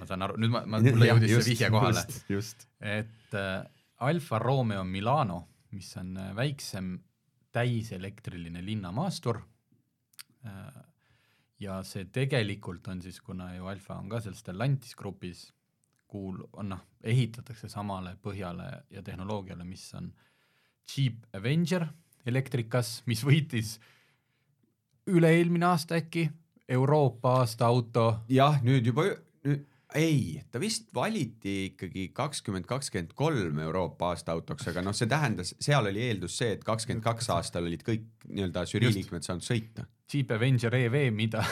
B: ma saan aru, nüüd ma, ma, mulle jõudis see vihje kohale.
C: just, just.
B: et äh, Alfa Romeo Milano, mis on äh, väiksem täiselektriline linnamaastur äh,. ja see tegelikult on siis, kuna ju Alfa on ka seal Stellantis grupis, kuul-, on noh, ehitatakse samale põhjale ja tehnoloogiale, mis on Jeep Avenger elektrikas, mis võitis üle-eelmine aasta äkki? Euroopa aasta auto.
C: Jah, nüüd juba, ei, ta vist valiti ikkagi kakskümmend kakskümmend kolm Euroopa aasta autoks, aga noh, see tähendas, seal oli eeldus see, et kakskümmend kaks aastal olid kõik nii-öelda žürii liikmed saanud sõita.
B: Jeep Avenger EV, mida,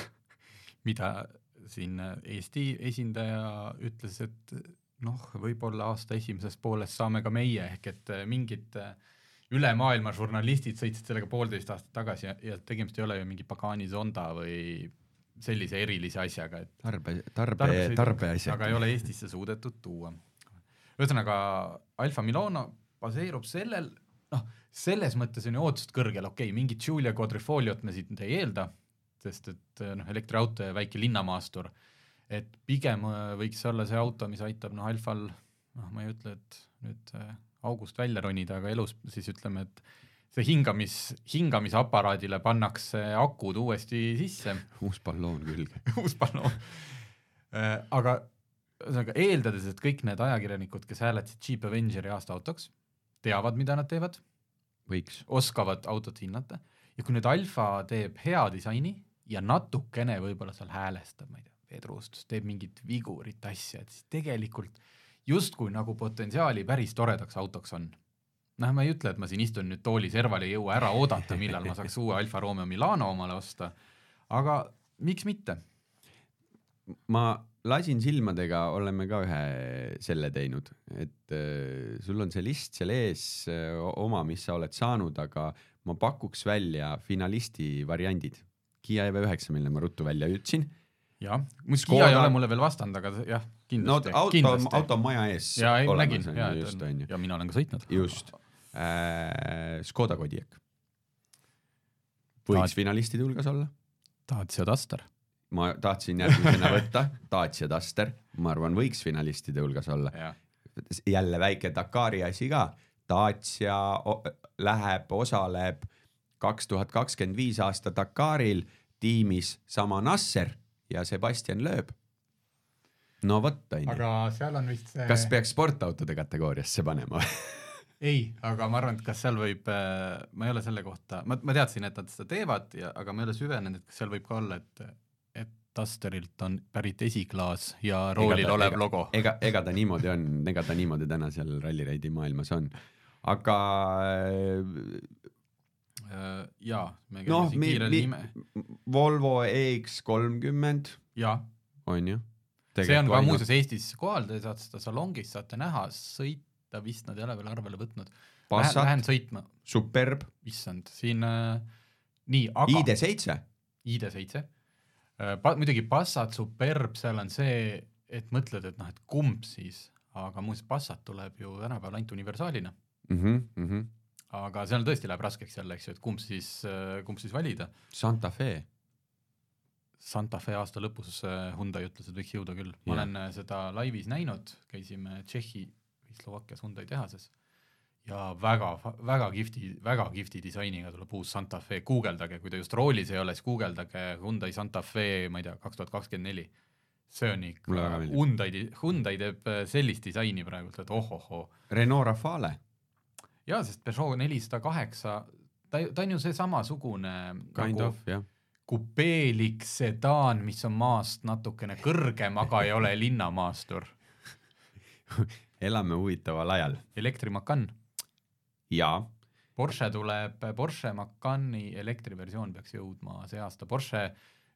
B: mida siin Eesti esindaja ütles, et noh, võib-olla aasta esimeses pooles saame ka meie ehk et mingit, üle maailma žurnalistid sõitsid sellega poolteist aastat tagasi ja, ja tegemist ei ole ju mingi Pagani Zonda või sellise erilise asjaga, et
C: tarbe, tarbe, tarbeasjad.
B: aga ei ole Eestisse suudetud tuua. ühesõnaga Alfa Milano baseerub sellel, noh, selles mõttes on ju ootused kõrgel, okei okay,, mingit Giulia Quadrifoliot me siit ei eelda, sest et noh, elektriauto ja väike linnamaastur, et pigem äh, võiks olla see auto, mis aitab noh, Alfal, noh, ma ei ütle, et nüüd äh, august välja ronida, aga elus siis ütleme, et see hingamis, hingamisaparaadile pannakse akud uuesti sisse
C: uus balloon külge.
B: uus balloon. aga ühesõnaga eeldades, et kõik need ajakirjanikud, kes hääletasid Jeep Avengeri aasta autoks, teavad, mida nad teevad,
C: võiks.
B: oskavad autot hinnata ja kui nüüd Alfa teeb hea disaini ja natukene võib-olla seal häälestab, ma ei tea, vedrustust, teeb mingit vigurit asja, et siis tegelikult justkui nagu potentsiaali päris toredaks autoks on. noh, ma ei ütle, et ma siin istun nüüd tooli serval ja ei jõua ära oodata, millal ma saaks uue Alfa Romeo Milano omale osta, aga miks mitte
C: ma lasin silmadega, oleme ka ühe selle teinud, et äh, sul on see list seal ees äh, oma, mis sa oled saanud, aga ma pakuks välja finalisti variandid. Kiia EV9, mille ma ruttu välja ütlesin.
B: jah,
C: Škoda-
B: Kiia ei ole mulle veel vastanud, aga jah,
C: no auto, auto on maja ees
B: ja ei, nägin ja,
C: just on
B: ja mina olen ka sõitnud.
C: just äh,. Škoda Kodiaq. võiks
B: Tahad-
C: finalistide hulgas olla,
B: Dacia Duster.
C: ma tahtsin järgmisena võtta Dacia Duster, ma arvan, võiks finalistide hulgas olla. jälle väike Dakari asi ka, Dacia läheb, osaleb kaks tuhat kakskümmend viis aasta Dakaril tiimis sama Nasser ja Sebastian Loeb. No vot, onju.
B: aga seal on vist see
C: kas peaks sportautode kategooriasse panema?
B: ei, aga ma arvan, et kas seal võib, ma ei ole selle kohta, ma, ma teadsin, et nad seda teevad ja, aga ma ei ole süvenenud, et kas seal võib ka olla, et, et Dusterilt on pärit esiklaas ja roolil
C: ta-
B: olev
C: ega,
B: logo.
C: ega, ega ta niimoodi on, ega ta niimoodi täna seal rallireidi maailmas on. aga
B: Äh, jaa, me
C: noh Volvo EX kolmkümmend on ju.
B: See on ka muuseas Eestis kohal, te saate seda salongis saate näha, sõita vist nad ei ole veel arvele võtnud. Lähen, lähen sõitma,
C: Superb,
B: issand, siin äh, nii, aga
C: ID7
B: ID7 äh,, pa, muidugi Passat Superb, seal on see, et mõtled, et noh, et kumb siis, aga muuseas Passat tuleb ju tänapäeval ainult universaalina,
C: mm. -hmm, mm -hmm.
B: aga seal tõesti läheb raskeks jälle, eks ju, et kumb siis, kumb siis valida.
C: Santa Fe,
B: Santa Fe aasta lõpus äh, Hyundai ütles, et võiks jõuda küll, ma
C: Jah.
B: olen äh, seda laivis näinud, käisime Tšehhi või Slovakkias Hyundai tehases ja väga, väga kihvti, väga kihvti disainiga tuleb uus Santa Fe, guugeldage, kui ta just roolis ei ole, siis guugeldage Hyundai Santa Fe, ma ei tea, kaks tuhat kakskümmend neli. see on ikka. Hyundai, Hyundai teeb äh, sellist disaini praegult, et ohohoo.
C: Renault Rafale,
B: jaa, sest Peugeot nelisada kaheksa, ta, ta on ju see samasugune
C: kind
B: nagu
C: of jah.
B: Kupeelik sedaan, mis on maast natukene kõrgem, aga ei ole linnamaastur.
C: elame huvitaval ajal
B: elektri Macan,
C: ja
B: Porsche tuleb, Porsche Macani elektriversioon peaks jõudma see aasta, Porsche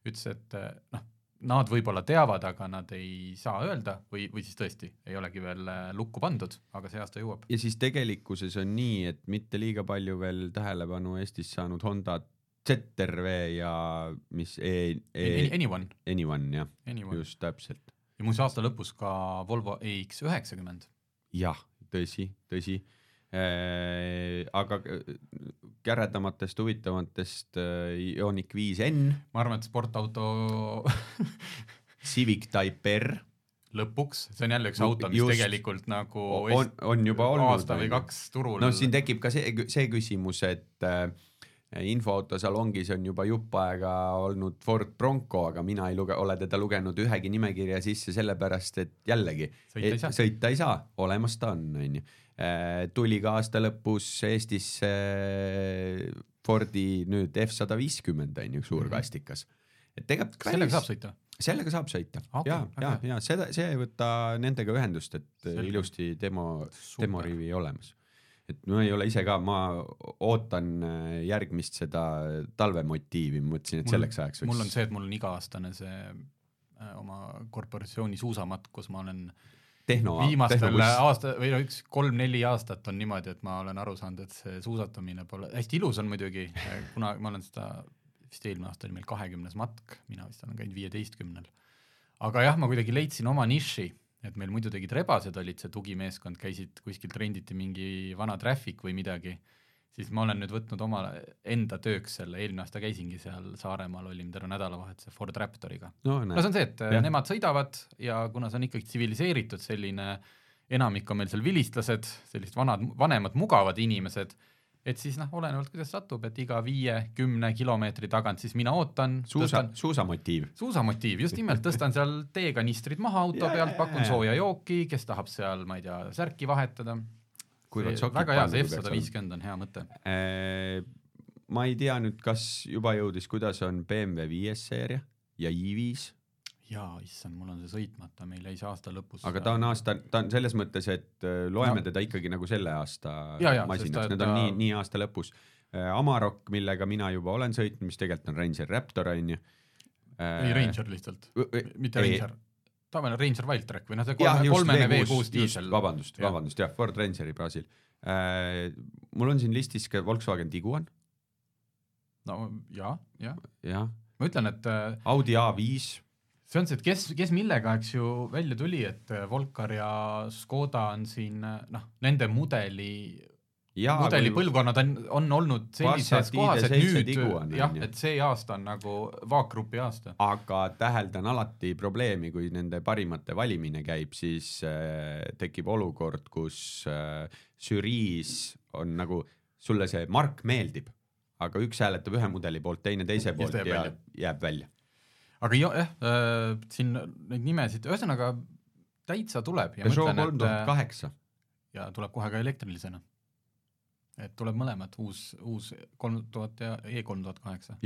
B: ütles, et noh, nad võib-olla teavad, aga nad ei saa öelda või, või siis tõesti ei olegi veel äh, lukku pandud, aga see aasta jõuab.
C: ja siis tegelikkuses on nii, et mitte liiga palju veel tähelepanu Eestis saanud Honda ZRV ja mis e, e,
B: Anyone,
C: Anyone jah, just täpselt.
B: ja muuseas aasta lõpus ka Volvo EX üheksakümmend.
C: jah, tõsi, tõsi äh,. aga äh, käredamatest, huvitavatest äh, Ioniq 5N,
B: ma arvan, et sportauto
C: Civic Type R
B: lõpuks, see on jälle üks auto, mis
C: just.
B: tegelikult nagu
C: on, on juba olnud.
B: aasta või kaks turul.
C: no siin tekib ka see, see küsimus, et äh, infoautosalongis on juba jupp aega olnud Ford Bronco, aga mina ei luge-, ole teda lugenud ühegi nimekirja sisse sellepärast, et jällegi
B: Sõita ei saa.
C: sõita ei saa, olemas ta on, onju. tuli ka aasta lõpus Eestisse Fordi nüüd F sada viiskümmend on ju suurkastikas. et tegelikult
B: kas sellega saab sõita?
C: sellega saab sõita
B: Okei,
C: ja,
B: väga
C: ja ja seda, see ei võta nendega ühendust, et
B: Selge.
C: Ilusti demo, demorivi olemas. Et ma ei ole ise ka, ma ootan äh, järgmist seda talvemotiivi, mõtlesin, et selleks ajaks
B: mul on see, et mul on iga-aastane see äh, oma korporatsiooni suusamatk, kus ma olen
C: tehno,
B: viimastel
C: tehnobuss.
B: aasta või no üks kolm-neli aastat on niimoodi, et ma olen aru saanud, et see suusatamine pole, hästi ilus on muidugi, kuna ma olen seda, vist eelmine aasta oli meil kahekümnes matk, mina vist olen käinud viieteistkümnel. aga jah, ma kuidagi leidsin oma niši, et meil muidu tegid rebased olid see tugimeeskond, käisid kuskilt renditi mingi vana traffic või midagi, siis ma olen nüüd võtnud oma enda tööks selle, eelmine aasta käisingi seal Saaremaal, olime terve nädalavahetuse Ford Raptoriga.
C: no
B: no see, on see, et ja. nemad sõidavad ja kuna see on ikkagi tsiviliseeritud selline, enamik on meil seal vilistlased, sellised vanad, vanemad mugavad inimesed, et siis noh, olenevalt kuidas satub, et iga viie-kümne kilomeetri tagant siis mina ootan,
C: suusa suusamotiiv.
B: suusamotiiv, just nimelt, tõstan seal teekanistrid maha auto pealt, pakun
C: ja.
B: sooja jooki, kes tahab seal, ma ei tea, särki vahetada. Väga hea, see F sada viiskümmend on hea mõte.
C: ma ei tea nüüd, kas juba jõudis, kuidas on BMW viies seeria ja i5
B: jaa, issand, mul on see sõitmata, meil jäi see aasta lõpus.
C: aga ta on aasta, ta on selles mõttes, et äh, loeme
B: No.
C: teda ikkagi nagu selle aasta
B: Ja, ja, ta-
C: need on
B: ta-
C: nii, nii aasta lõpus. Amarok, millega mina juba olen sõitnud, mis tegelikult on Ranger Raptor on ju.
B: ei, Ranger lihtsalt, mitte Ranger, tavaline Ranger Wildtrak või noh, see
C: jah,
B: kolme,
C: just
B: kolmene
C: V6
B: V6 diisel.
C: vabandust, vabandust jah, Ford Rangeri baasil. mul on siin listis ka Volkswagen Tiguan,
B: no ja, jah,
C: jah,
B: ma ütlen, et äh,
C: Audi A5
B: see on see, et kes, kes millega, eks ju, välja tuli, et äh, Volkar ja Škoda on siin äh, noh, nende mudeli,
C: ja
B: mudeli põlvkonnad on, on olnud sellises kohas, et
C: ID7
B: nüüd
C: Tiguan,
B: jah et see aasta on nagu vaakgrupi aasta.
C: aga täheldan alati probleemi, kui nende parimate valimine käib, siis äh, tekib olukord, kus äh, žüriis on nagu sulle see mark meeldib, aga üks hääletab ühe mudeli poolt, teine teise
B: Ja
C: poolt
B: ta jääb
C: ja
B: välja.
C: jääb välja.
B: Aga jah äh,, siin neid nimesid, ühesõnaga täitsa tuleb
C: Peugeot kolm tuhat
B: äh,
C: kaheksa,
B: ja tuleb kohe ka elektrilisena. et tuleb mõlemad, uus, uus kolm tuhat ja E kolm tuhat kaheksa.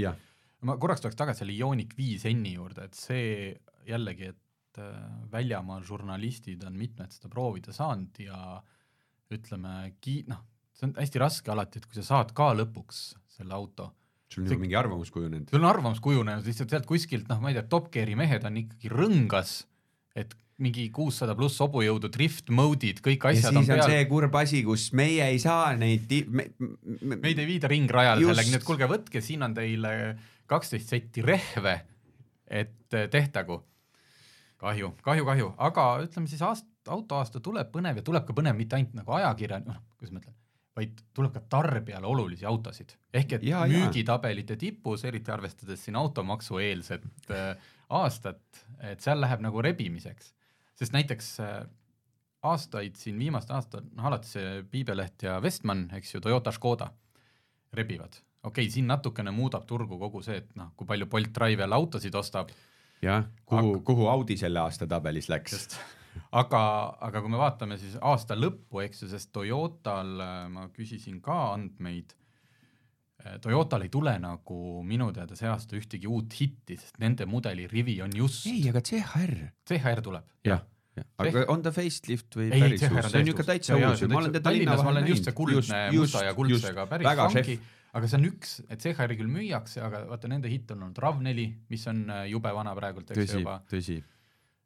B: ma korraks tuleks tagasi selle Ioniq viis N-i juurde, et see jällegi, et äh, väljamaa žurnalistid on mitmed seda proovida saanud ja ütleme, ki-, noh, see on hästi raske alati, et kui sa saad ka lõpuks selle auto,
C: sul on
B: See-
C: juba mingi arvamus kujunenud.
B: sul on arvamus kujunenud lihtsalt sealt kuskilt, noh, ma ei tea, Top Gear'i mehed on ikkagi rõngas, et mingi kuussada pluss hobujõudu, drift mode'id, kõik
C: ja
B: asjad on
C: on
B: peal
C: see kurb asi, kus meie ei saa neid me, me,
B: meid ei viida ringrajale sellega, nii et kuulge, võtke, siin on teile kaksteist setti rehve, et eh, tehtagu. kahju, kahju, kahju, aga ütleme siis aast-, autoaasta tuleb põnev ja tuleb ka põnev mitte ainult nagu ajakirja, noh, kuidas ma ütlen, vaid tuleb ka tarbijale olulisi autosid. ehk et
C: Ja,
B: müügitabelite tipus, eriti arvestades siin automaksu eelset äh, aastat, et seal läheb nagu rebimiseks. sest näiteks äh, aastaid siin viimastel aastatel, noh alati see Piibeleht ja Westman, eks ju, Toyota, Škoda rebivad. okei okay,, siin natukene muudab turgu kogu see, et noh, kui palju Bolt Drive jälle autosid ostab,
C: jah, kuhu, kuhu Audi selle aasta tabelis läks
B: aga, aga kui me vaatame siis aasta lõppu, eks ju, sest Toyotal äh, ma küsisin ka andmeid, Toyotal ei tule nagu minu teada see aasta ühtegi uut hitti, sest nende mudeli rivi on just,
C: ei, aga CHR.
B: CHR tuleb.
C: jah, aga on ta facelift või
B: ei,
C: päris uus,
B: on
C: see on niisugune
B: uus.
C: täitsa
B: jaa,
C: uus ma olen teda linna
B: Tallinnas ma olen just see kuldne musta ja kuldsega päris funky, aga see on üks, et CHR-i küll müüakse, aga vaata nende hitt on olnud RAV4, mis on äh, jube vana praegult, eks ju
C: tõsi
B: juba,
C: tõsi.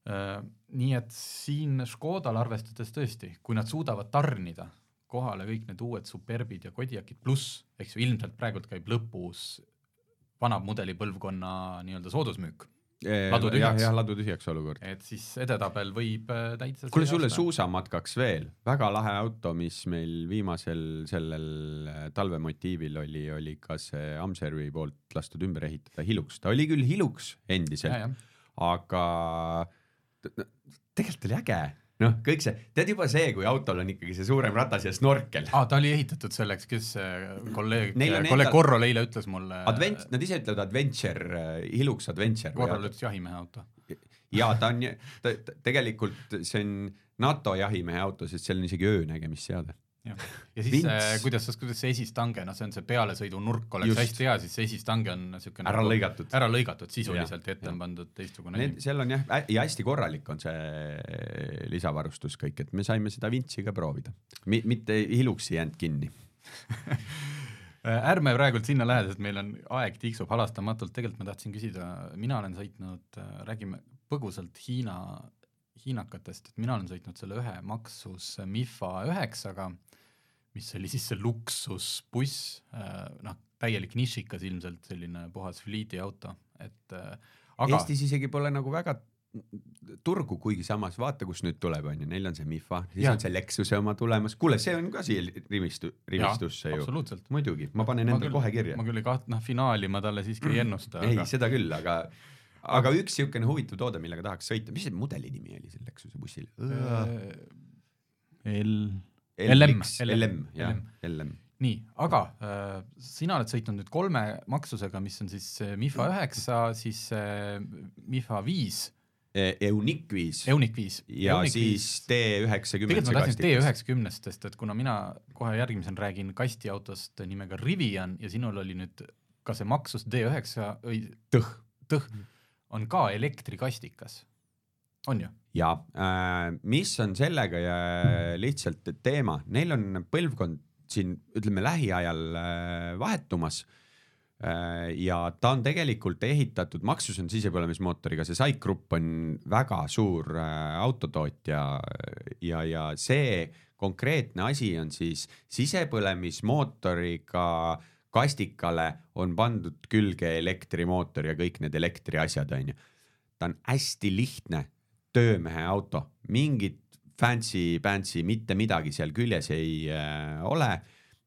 B: Nii et siin Škodal arvestades tõesti, kui nad suudavad tarnida kohale kõik need uued Superbid ja Kodiakid pluss, eks ju, ilmselt praegult käib lõpus vana mudeli põlvkonna nii-öelda soodusmüük, Ladu
C: jah,
B: tühjaks.
C: jah, ladu tühjaks olukord.
B: et siis edetabel võib äh, täitsa
C: kuule, sulle suusamatkaks veel, väga lahe auto, mis meil viimasel sellel äh, talvemotiivil oli, oli ka see Amservi poolt lastud ümber ehitada Hilux, ta oli küll Hilux
B: Jaa,
C: endiselt, aga tegelikult oli äge, noh, kõik see, tead juba see, kui autol on ikkagi see suurem ratas ja snorkel.
B: aa, ta oli ehitatud selleks, kes see kolleeg,
C: on
B: kolleeg Korrol eile ütles mulle.
C: Advent, nad ise ütlevad adventure, Hilux adventure.
B: Korrol ütles jahimehe auto.
C: ja ta on, ta tegelikult see on NATO jahimehe auto, sest seal on isegi öönägemisseade.
B: Ja siis
C: Vints.
B: äh, kuidas, kuidas see esistange, noh, see on see pealesõidunurk oleks
C: Just.
B: hästi hea, siis see esistange on niisugune
C: Ära lõigatud.
B: ära lõigatud sisuliselt ja ette on pandud teistsugune
C: seal on jah, ja hästi korralik on see lisavarustus kõik, et me saime seda vintsi ka proovida Mi,. mitte Hilux ei jäänud kinni.
B: Äh, ärme praegult sinna lähe, sest meil on aeg tiksub halastamatult, tegelikult ma tahtsin küsida, mina olen sõitnud, räägime põgusalt Hiina hiinakatest, et mina olen sõitnud selle ühe Maxus Mifa üheksaga, mis oli siis see luksusbuss, noh, täielik nišikas ilmselt, selline puhas fliidi auto, et äh, aga
C: Eestis isegi pole nagu väga turgu, kuigi samas vaata, kus nüüd tuleb, onju, neil on see Mifa, siis
B: Jah.
C: on see Lexuse oma tulemas, kuule, see on ka siia rimistu, rimistusse ju.
B: absoluutselt.
C: muidugi, ma panen endale kohe kirja
B: ma. küll ei kaht-, noh, finaali ma talle siiski ei ennusta,
C: ei,
B: aga
C: seda küll, aga, aga üks siukene huvitav toode, millega tahaks sõita, mis see mudeli nimi oli seal Lexuse bussil?
B: äh, L, LM,
C: LM, jah
B: LM., nii, aga äh, sina oled sõitnud nüüd kolme maksusega, mis on siis äh, Mifa üheksa, siis äh, Mifa viis,
C: Eunik viis
B: Eunik viis.
C: ja siis T üheksakümmend.
B: tegelikult ma tahtsin T üheksakümnest, sest et kuna mina kohe järgmisena räägin kastiautost nimega Rivian ja sinul oli nüüd ka see Maxus D üheksa või
C: tõh.
B: tõh, on ka elektrikastikas, on ju?
C: ja äh, mis on sellega ja lihtsalt teema, neil on põlvkond siin ütleme lähiajal äh, vahetumas äh, ja ta on tegelikult ehitatud, Maxus on sisepõlemismootoriga, see SAIK Grupp on väga suur äh, autotootja ja, ja see konkreetne asi on siis sisepõlemismootoriga kastikale on pandud külge elektrimootor ja kõik need elektriasjad onju. ta on hästi lihtne töömehe auto, mingit fancy-pantsy mitte midagi seal küljes ei äh, ole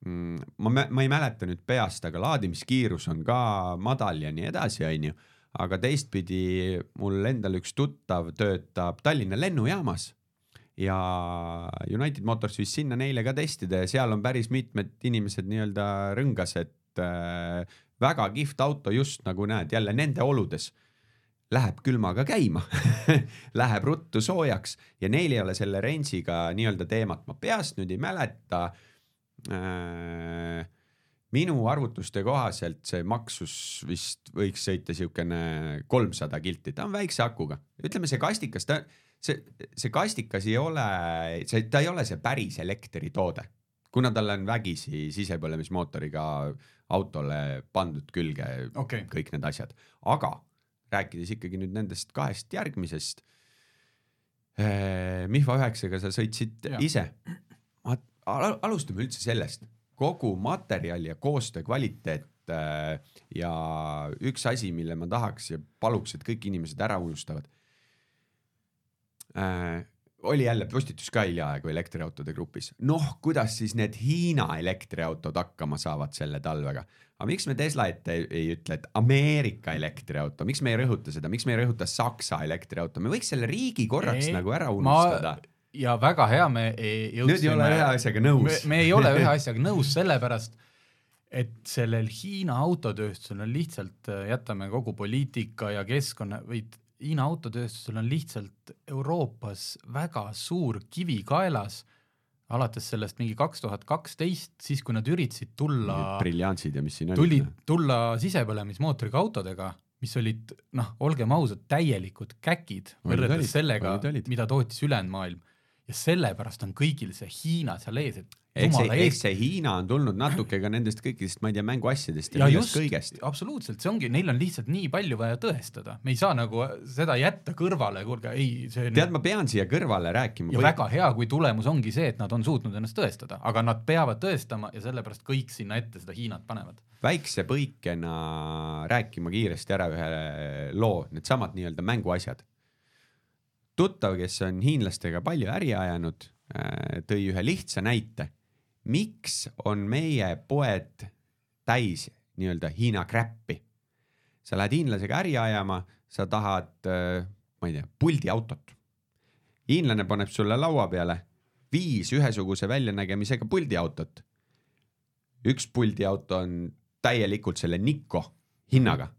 C: mm,. ma, ma ei mäleta nüüd peast, aga laadimiskiirus on ka madal ja nii edasi, onju. aga teistpidi mul endal üks tuttav töötab Tallinna lennujaamas ja United Motors viis sinna neile ka testida ja seal on päris mitmed inimesed nii-öelda rõngas, et äh, väga kihvt auto just nagu näed jälle nende oludes läheb külmaga käima läheb ruttu soojaks ja neil ei ole selle range'iga nii-öelda teemat, ma peast nüüd ei mäleta. Äh, minu arvutuste kohaselt see maksus vist võiks sõita siukene kolmsada kilti, ta on väikse akuga, ütleme see kastikas, ta, see, see kastikas ei ole, see, ta ei ole see päris elektritoode, kuna tal on vägisi sisepõlemismootoriga autole pandud külge
B: okay.,
C: kõik need asjad, aga rääkides ikkagi nüüd nendest kahest järgmisest. Mihva üheksaga sa sõitsid ja. ise. alustame üldse sellest, kogu materjal ja koostöö kvaliteet äh, ja üks asi, mille ma tahaks ja paluks, et kõik inimesed ära unustavad äh,. Oli jälle postitus ka hiljaaegu elektriautode grupis, noh, kuidas siis need Hiina elektriautod hakkama saavad selle talvega? Aga miks me Tesla ette ei, ei ütle, et Ameerika elektriauto, miks me ei rõhuta seda, miks me ei rõhuta Saksa elektriauto, me võiks selle riigi korraks
B: Ei,
C: nagu ära unustada.
B: ja väga hea, me ei
C: nüüd ei ole ühe asjaga nõus.
B: me ei ole ühe asjaga nõus, sellepärast et sellel Hiina autotööstusel on lihtsalt, jätame kogu poliitika ja keskkonna või Hiina autotööstusel on lihtsalt Euroopas väga suur kivi kaelas, alates sellest mingi kaks tuhat kaksteist, siis kui nad üritasid tulla,
C: briljantsid ja mis siin
B: tulid
C: olid.
B: tulla sisepõlemismootoriga autodega, mis olid noh, olgem ausad, täielikud käkid võrreldes sellega mida tootis ülejäänud maailm. Ja sellepärast on kõigil see Hiina seal ees, et
C: eks see, eks see Hiina on tulnud natuke ka nendest kõikidest, ma ei tea, mänguasjadest ja,
B: ja just
C: kõigest.,
B: absoluutselt, see ongi, neil on lihtsalt nii palju vaja tõestada, me ei saa nagu seda jätta kõrvale, kuulge, ei, see
C: tead, ma pean siia kõrvale rääkima.
B: ja väga hea, kui tulemus ongi see, et nad on suutnud ennast tõestada, aga nad peavad tõestama ja sellepärast kõik sinna ette seda Hiinat panevad.
C: väikse põikena rääkima kiiresti ära ühe loo, needsamad nii-öelda mänguasjad. tuttav, kes on hiinlastega palju äri ajanud, tõi ühe lihtsa näite. miks on meie poed täis nii-öelda Hiina kräppi? sa lähed hiinlasega äri ajama, sa tahad, ma ei tea, puldiautot. hiinlane paneb sulle laua peale viis ühesuguse väljanägemisega puldiautot. üks puldiauto on täielikult selle Nikko hinnaga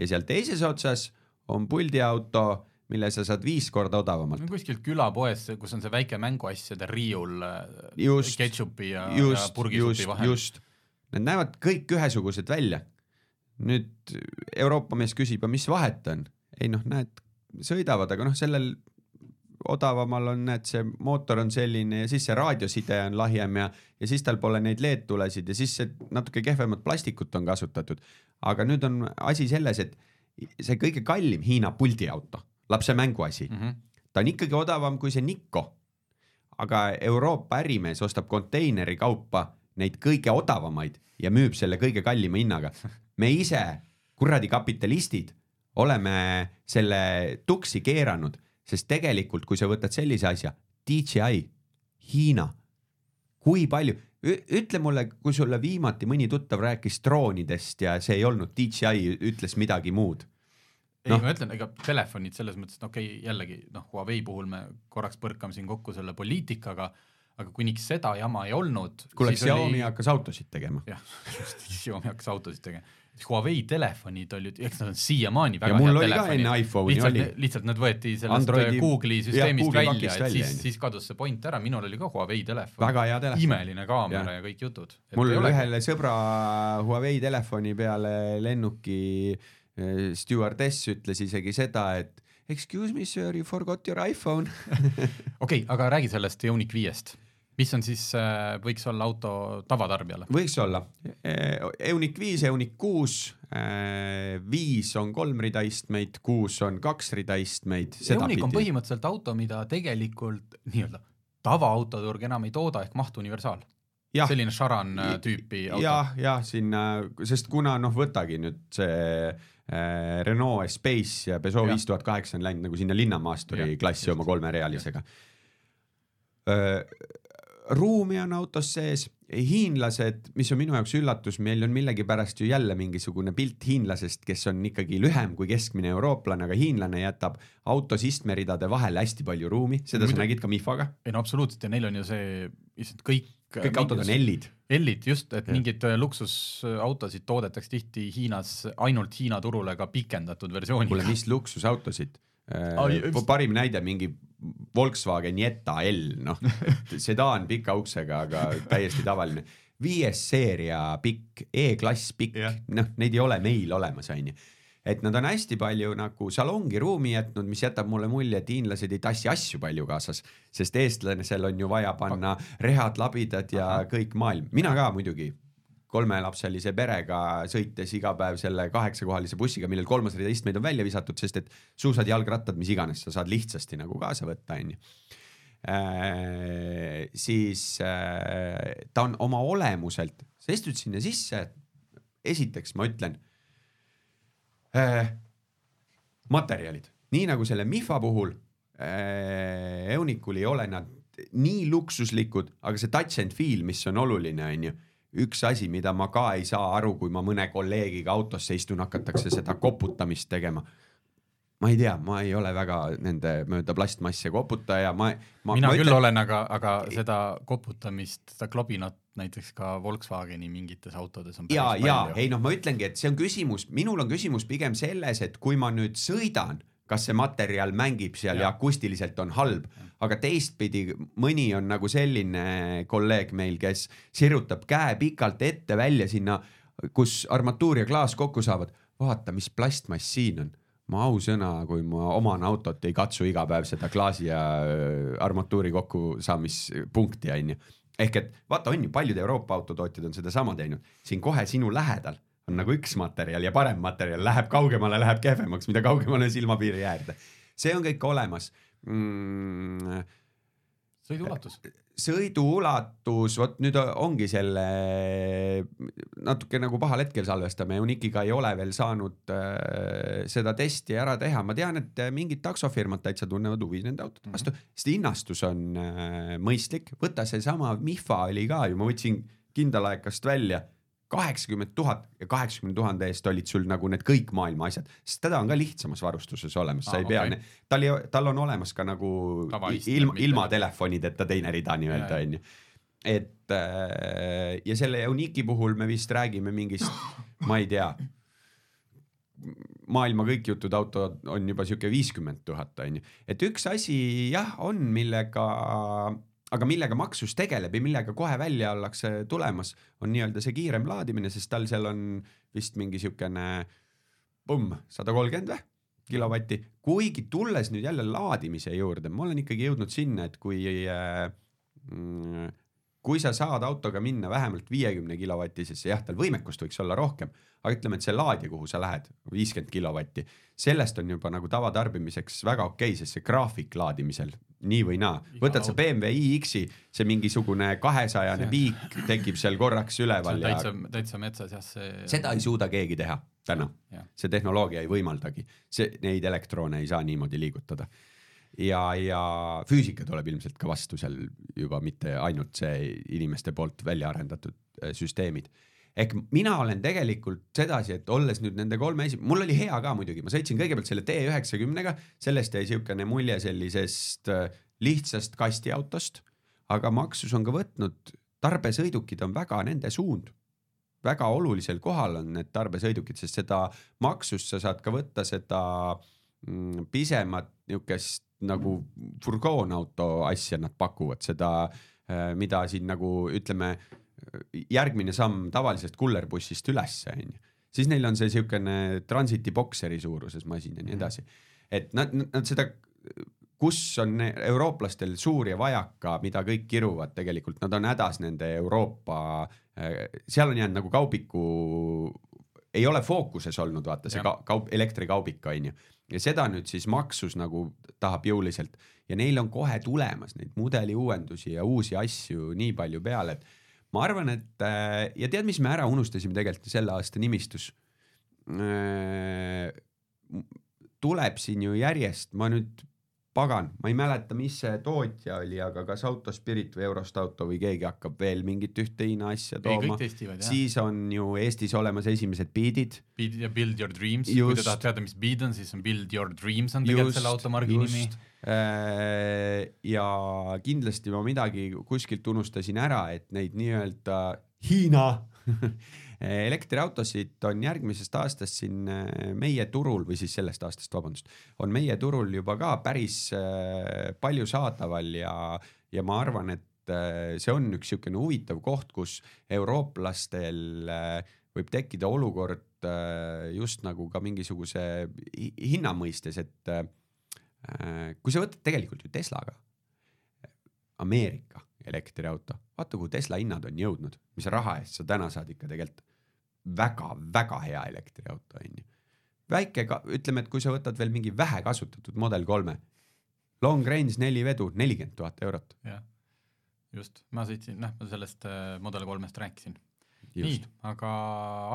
C: ja seal teises otsas on puldiauto, mille sa saad viis korda odavamalt.
B: kuskil külapoes, kus on see väike mänguasjade riiul äh,
C: Just,
B: ketšupi ja, ja
C: just,
B: purgisupi
C: just,
B: vahel.
C: just. Need näevad kõik ühesugused välja. nüüd Euroopa mees küsib, aga mis vahet on? ei noh, näed, sõidavad, aga noh, sellel odavamal on, näed, see mootor on selline ja siis see raadioside on lahjem ja, ja siis tal pole neid LED-tulesid ja siis see natuke kehvemat plastikut on kasutatud. aga nüüd on asi selles, et see kõige kallim Hiina puldiauto, lapse mänguasi
B: mm. -hmm.
C: ta on ikkagi odavam kui see Nikko. aga Euroopa ärimees ostab konteineri kaupa neid kõige odavamaid ja müüb selle kõige kallima hinnaga. me ise, kuradi kapitalistid, oleme selle tuksi keeranud, sest tegelikult, kui sa võtad sellise asja, DJI, Hiina, kui palju, ütle mulle, kui sulle viimati mõni tuttav rääkis droonidest ja see ei olnud DJI, ütles midagi muud
B: ei no., ma ütlen, ega telefonid selles mõttes, et okei okay,, jällegi noh, Huawei puhul me korraks põrkame siin kokku selle poliitikaga, aga kuniks seda jama ei olnud.
C: kuule, Xiaomi oli... hakkas autosid tegema.
B: jah, just, Xiaomi hakkas autosid tegema. Huawei telefonid olid, eks nad on siiamaani väga
C: oli telefonid.
B: lihtsalt,
C: oli.
B: lihtsalt nad võeti sellest Androidi... Google'i süsteemist ja, Google välja, et siis, siis kadus see point ära, minul oli ka Huawei telefon.
C: väga hea telefon.
B: imeline kaamera ja, ja kõik jutud.
C: mul ühele sõbra Huawei telefoni peale lennuki eh, stjuardess ütles isegi seda, et excuse me sir, you forgot your iPhone
B: okei aga räägi sellest Ioniq viiest mis on siis, äh, võiks olla auto tavatarbijale?
C: võiks olla, EUNIC viis, EUNIC kuus, äh, viis on kolm rida istmeid, kuus on kaks rida istmeid.
B: EUNIC on põhimõtteliselt auto, mida tegelikult nii-öelda tavaautoturg enam ei tooda ehk mahtuniversaal. selline Charan tüüpi
C: auto ja,. jah, jah, sinna, sest kuna noh, võtagi nüüd see Renault Espace ja Peugeot viis tuhat kaheksa on läinud nagu sinna linnamaasturi klassi oma kolmerealisega ruumi on autos sees, hiinlased, mis on minu jaoks üllatus, meil on millegipärast ju jälle mingisugune pilt hiinlasest, kes on ikkagi lühem kui keskmine eurooplane, aga hiinlane jätab autos istmeridade vahele hästi palju ruumi, seda Muidu... sa nägid ka Mifaga.
B: ei no absoluutselt ja neil on ju see, lihtsalt kõik.
C: kõik autod on L-id.
B: L-id just, et ja. mingeid äh, luksusautosid toodetakse tihti Hiinas ainult Hiina turule ka pikendatud versiooniga.
C: kuule, mis luksusautosid? Äh, parim näide, mingi Volkswagen Jetta L, noh, sedaan pika uksega, aga täiesti tavaline. viies seeria pikk, E-klass pikk, noh, neid ei ole meil olemas, onju et nad on hästi palju nagu salongi ruumi jätnud, mis jätab mulle mulje, et hiinlased ei tassi asju palju kaasas, sest eestlasel on ju vaja panna rehad, labidad ja Aha. kõik maailm, mina ka muidugi kolmelapselise perega sõites iga päev selle kaheksakohalise bussiga, millel kolmas rida istmeid on välja visatud, sest et suusad, jalgrattad, mis iganes, sa saad lihtsasti nagu kaasa võtta, onju. Äh, siis äh, ta on oma olemuselt, sa istud sinna sisse. esiteks ma ütlen äh,, materjalid, nii nagu selle Mifa puhul äh,, Eunikul ei ole nad nii luksuslikud, aga see touch and feel, mis on oluline, onju üks asi, mida ma ka ei saa aru, kui ma mõne kolleegiga autosse istun, hakatakse seda koputamist tegema. Ma ei tea, ma ei ole väga nende mööda plastmasse koputaja, ma, ma.
B: mina ma küll ütlen... olen, aga, aga seda koputamist, seda klobinat näiteks ka Volkswageni mingites autodes on.
C: ja, ja ei noh, ma ütlengi, et see on küsimus, minul on küsimus pigem selles, et kui ma nüüd sõidan kas see materjal mängib seal ja, ja akustiliselt on halb, aga teistpidi mõni on nagu selline kolleeg meil, kes sirutab käe pikalt ette välja sinna, kus armatuur ja klaas kokku saavad. vaata, mis plastmass siin on ma ausõna, kui ma oman autot, ei katsu iga päev seda klaasi ja äh, armatuuri kokkusaamispunkti, onju. ehk et vaata, on ju, paljud Euroopa autotootjad on sedasama teinud, siin kohe sinu lähedal on nagu üks materjal ja parem materjal läheb kaugemale, läheb kehvemaks, mida kaugemale silmapiiri äärde. see on kõik olemas mm,.
B: sõiduulatus.
C: Sõiduulatus, vot nüüd ongi selle natuke nagu pahal hetkel salvestame, Unikiga ei ole veel saanud äh, seda testi ära teha, ma tean, et mingid taksofirmad täitsa tunnevad huvi nende autode vastu. Mm -hmm., sest hinnastus on äh, mõistlik, võta seesama Mifa oli ka ju, ma võtsin kindalaekast välja kaheksakümmend tuhat ja kaheksakümne tuhande eest olid sul nagu need kõik maailma asjad, sest teda on ka lihtsamas varustuses olemas, sa ah, ei pea okay., tal tal on olemas ka nagu ilma, ilma telefonideta teine rida nii-öelda onju. et äh, ja selle Uniqi puhul me vist räägime mingist, ma ei tea, maailma kõik jutud auto on juba sihuke viiskümmend tuhat onju, et üks asi jah, on, millega aga millega Maxus tegeleb ja millega kohe välja ollakse tulemas, on nii-öelda see kiirem laadimine, sest tal seal on vist mingi siukene pumm, sada kolmkümmend või kilovatti, kuigi tulles nüüd jälle laadimise juurde, ma olen ikkagi jõudnud sinna, et kui äh, mm, kui sa saad autoga minna vähemalt viiekümne kilovatisesse, jah, tal võimekust võiks olla rohkem, aga ütleme, et see laadija, kuhu sa lähed, viiskümmend kilovatti, sellest on juba nagu tavatarbimiseks väga okei okay,, sest see graafik laadimisel nii või naa, võtad sa BMW iX-i, see mingisugune kahesajane piik tekib seal korraks üleval
B: ja täitsa, täitsa metsas jah, see.
C: seda ei suuda keegi teha täna, see tehnoloogia ei võimaldagi, see, neid elektroone ei saa niimoodi liigutada. Ja, ja füüsika tuleb ilmselt ka vastu seal juba mitte ainult see inimeste poolt välja arendatud äh, süsteemid. Ehk mina olen tegelikult sedasi, et olles nüüd nende kolme esi-, mul oli hea ka muidugi, ma sõitsin kõigepealt selle T90-ga, sellest jäi siukene mulje sellisest äh, lihtsast kastiautost, aga Maxus on ka võtnud, tarbesõidukid on väga nende suund. Väga olulisel kohal on need tarbesõidukid, sest seda maksust sa saad ka võtta seda mm, pisemat niukest nagu furgoonauto asja nad pakuvad, seda, äh, mida siin nagu ütleme, järgmine samm tavalisest kullerbussist ülesse onju, siis neil on see siukene transiti bokseri suuruses masin ja nii mhm. edasi. et nad, nad seda, kus on eurooplastel suur ja vajaka, mida kõik kiruvad, tegelikult nad on hädas nende Euroopa, äh, seal on jäänud nagu kaubiku, ei ole fookuses olnud, vaata see kaup, elektrikaubik on ju ja seda nüüd siis Maxus nagu tahab jõuliselt ja neil on kohe tulemas neid mudeli uuendusi ja uusi asju nii palju peale, et ma arvan, et äh, ja tead, mis me ära unustasime tegelikult selle aasta nimistus? Äh, tuleb siin ju järjest, ma nüüd pagan, ma ei mäleta, mis see tootja oli, aga kas Autospirit või Eurost Auto või keegi hakkab veel mingit ühte Hiina asja tooma. siis on ju Eestis olemas esimesed Beatid.
B: Beat ja Build Your Dreams, kui te tahate teada, mis Beat on, siis on Build Your Dreams on tegelikult selle automargi nimi.
C: Äh, ja kindlasti ma midagi kuskilt unustasin ära, et neid nii-öelda Hiina elektriautosid on järgmisest aastast siin äh, meie turul või siis sellest aastast, vabandust, on meie turul juba ka päris äh, palju saadaval ja, ja ma arvan, et see on üks niisugune huvitav koht, kus eurooplastel võib tekkida olukord just nagu ka mingisuguse hinna mõistes, et kui sa võtad tegelikult ju Teslaga, Ameerika elektriauto, vaata kuhu Tesla hinnad on jõudnud, mis raha eest sa täna saad ikka tegelikult väga-väga hea elektriauto, onju. väike, ütleme, et kui sa võtad veel mingi vähe kasutatud Model kolme, long range neli vedu, nelikümmend tuhat eurot.
B: jah, just, ma sõitsin, noh, ma sellest äh, Model kolmest rääkisin. nii, aga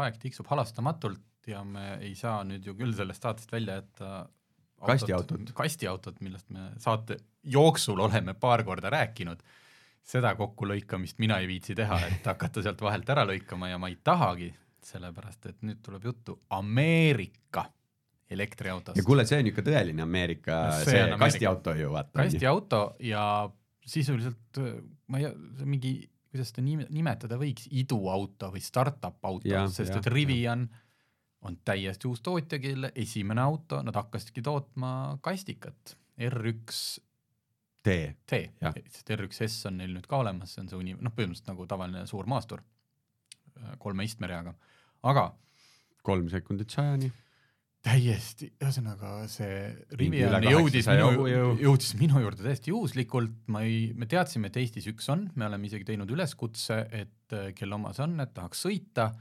B: aeg tiksub halastamatult ja me ei saa nüüd ju küll sellest saatest välja jätta
C: kastiautot,
B: kastiautot, millest me saate jooksul oleme paar korda rääkinud seda kokkulõikamist mina ei viitsi teha, et hakata sealt vahelt ära lõikama ja ma ei tahagi, sellepärast et nüüd tuleb juttu Ameerika elektriautost.
C: ja kuule, see on ikka tõeline Ameerika, see, see kastiauto ju vaata.
B: kastiauto ja sisuliselt ma ei mingi, kuidas seda nime, nimetada võiks, iduauto või startup auto, sest et Rivian ja. On täiesti uus tootja, kelle esimene auto, nad hakkasidki tootma kastikat, R1
C: T,
B: T, sest R1S on neil nüüd ka olemas, see on see uni-, noh, põhimõtteliselt nagu tavaline suur maastur kolme istmereaga. Aga
C: kolm sekundit sajani.
B: täiesti, ühesõnaga see Rivian jõudis minu, jõudis minu juurde täiesti juhuslikult, ma ei, me teadsime, et Eestis üks on, me oleme isegi teinud üleskutse, et äh, kelle oma see on, et tahaks sõita,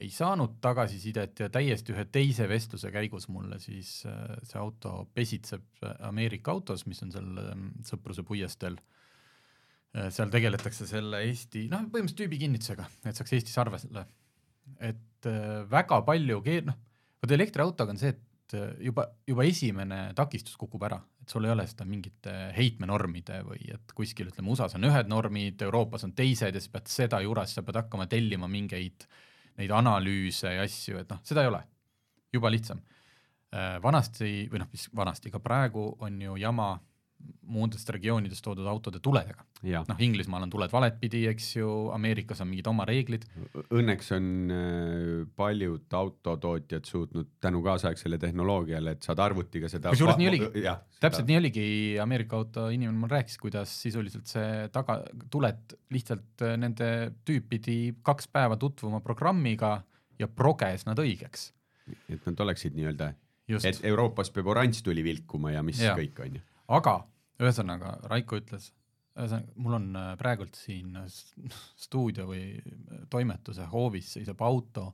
B: ei saanud tagasisidet ja täiesti ühe teise vestluse käigus mulle siis äh, see auto pesitseb Ameerika autos, mis on seal ähm, Sõpruse puiesteel. Äh, seal tegeletakse selle Eesti, noh, põhimõtteliselt tüübikinnitusega, et saaks Eestis arvele. Et äh, väga palju keel-, noh, vot elektriautoga on see, et äh, juba, juba esimene takistus kukub ära, et sul ei ole seda mingite heitmenormide või et kuskil ütleme, USA-s on ühed normid, Euroopas on teised ja sa pead seda juures, sa pead hakkama tellima mingeid neid analüüse ja asju, et noh, seda ei ole, juba lihtsam. Äh, vanasti või noh, mis vanasti, ka praegu on ju jama muudest regioonidest toodud autode tuledega. noh, Inglismaal on tuled valetpidi, eks ju, Ameerikas on mingid oma reeglid.
C: Õnneks on äh, paljud autotootjad suutnud tänu kaasaegsele tehnoloogiale, et saad arvutiga seda.
B: kusjuures nii oligi, täpselt seda... nii oligi, Ameerika auto inimene mulle rääkis, kuidas sisuliselt see taga, tuled lihtsalt äh, nende tüüp pidi kaks päeva tutvuma programmiga ja proges nad õigeks.
C: et nad oleksid nii-öelda, et Euroopas peab oranž tuli vilkuma ja mis ja. kõik on ju
B: aga ühesõnaga Raiko ütles, ühesõnaga, mul on äh, praegult siin äh, stuudio või äh, toimetuse hoovis seisab auto,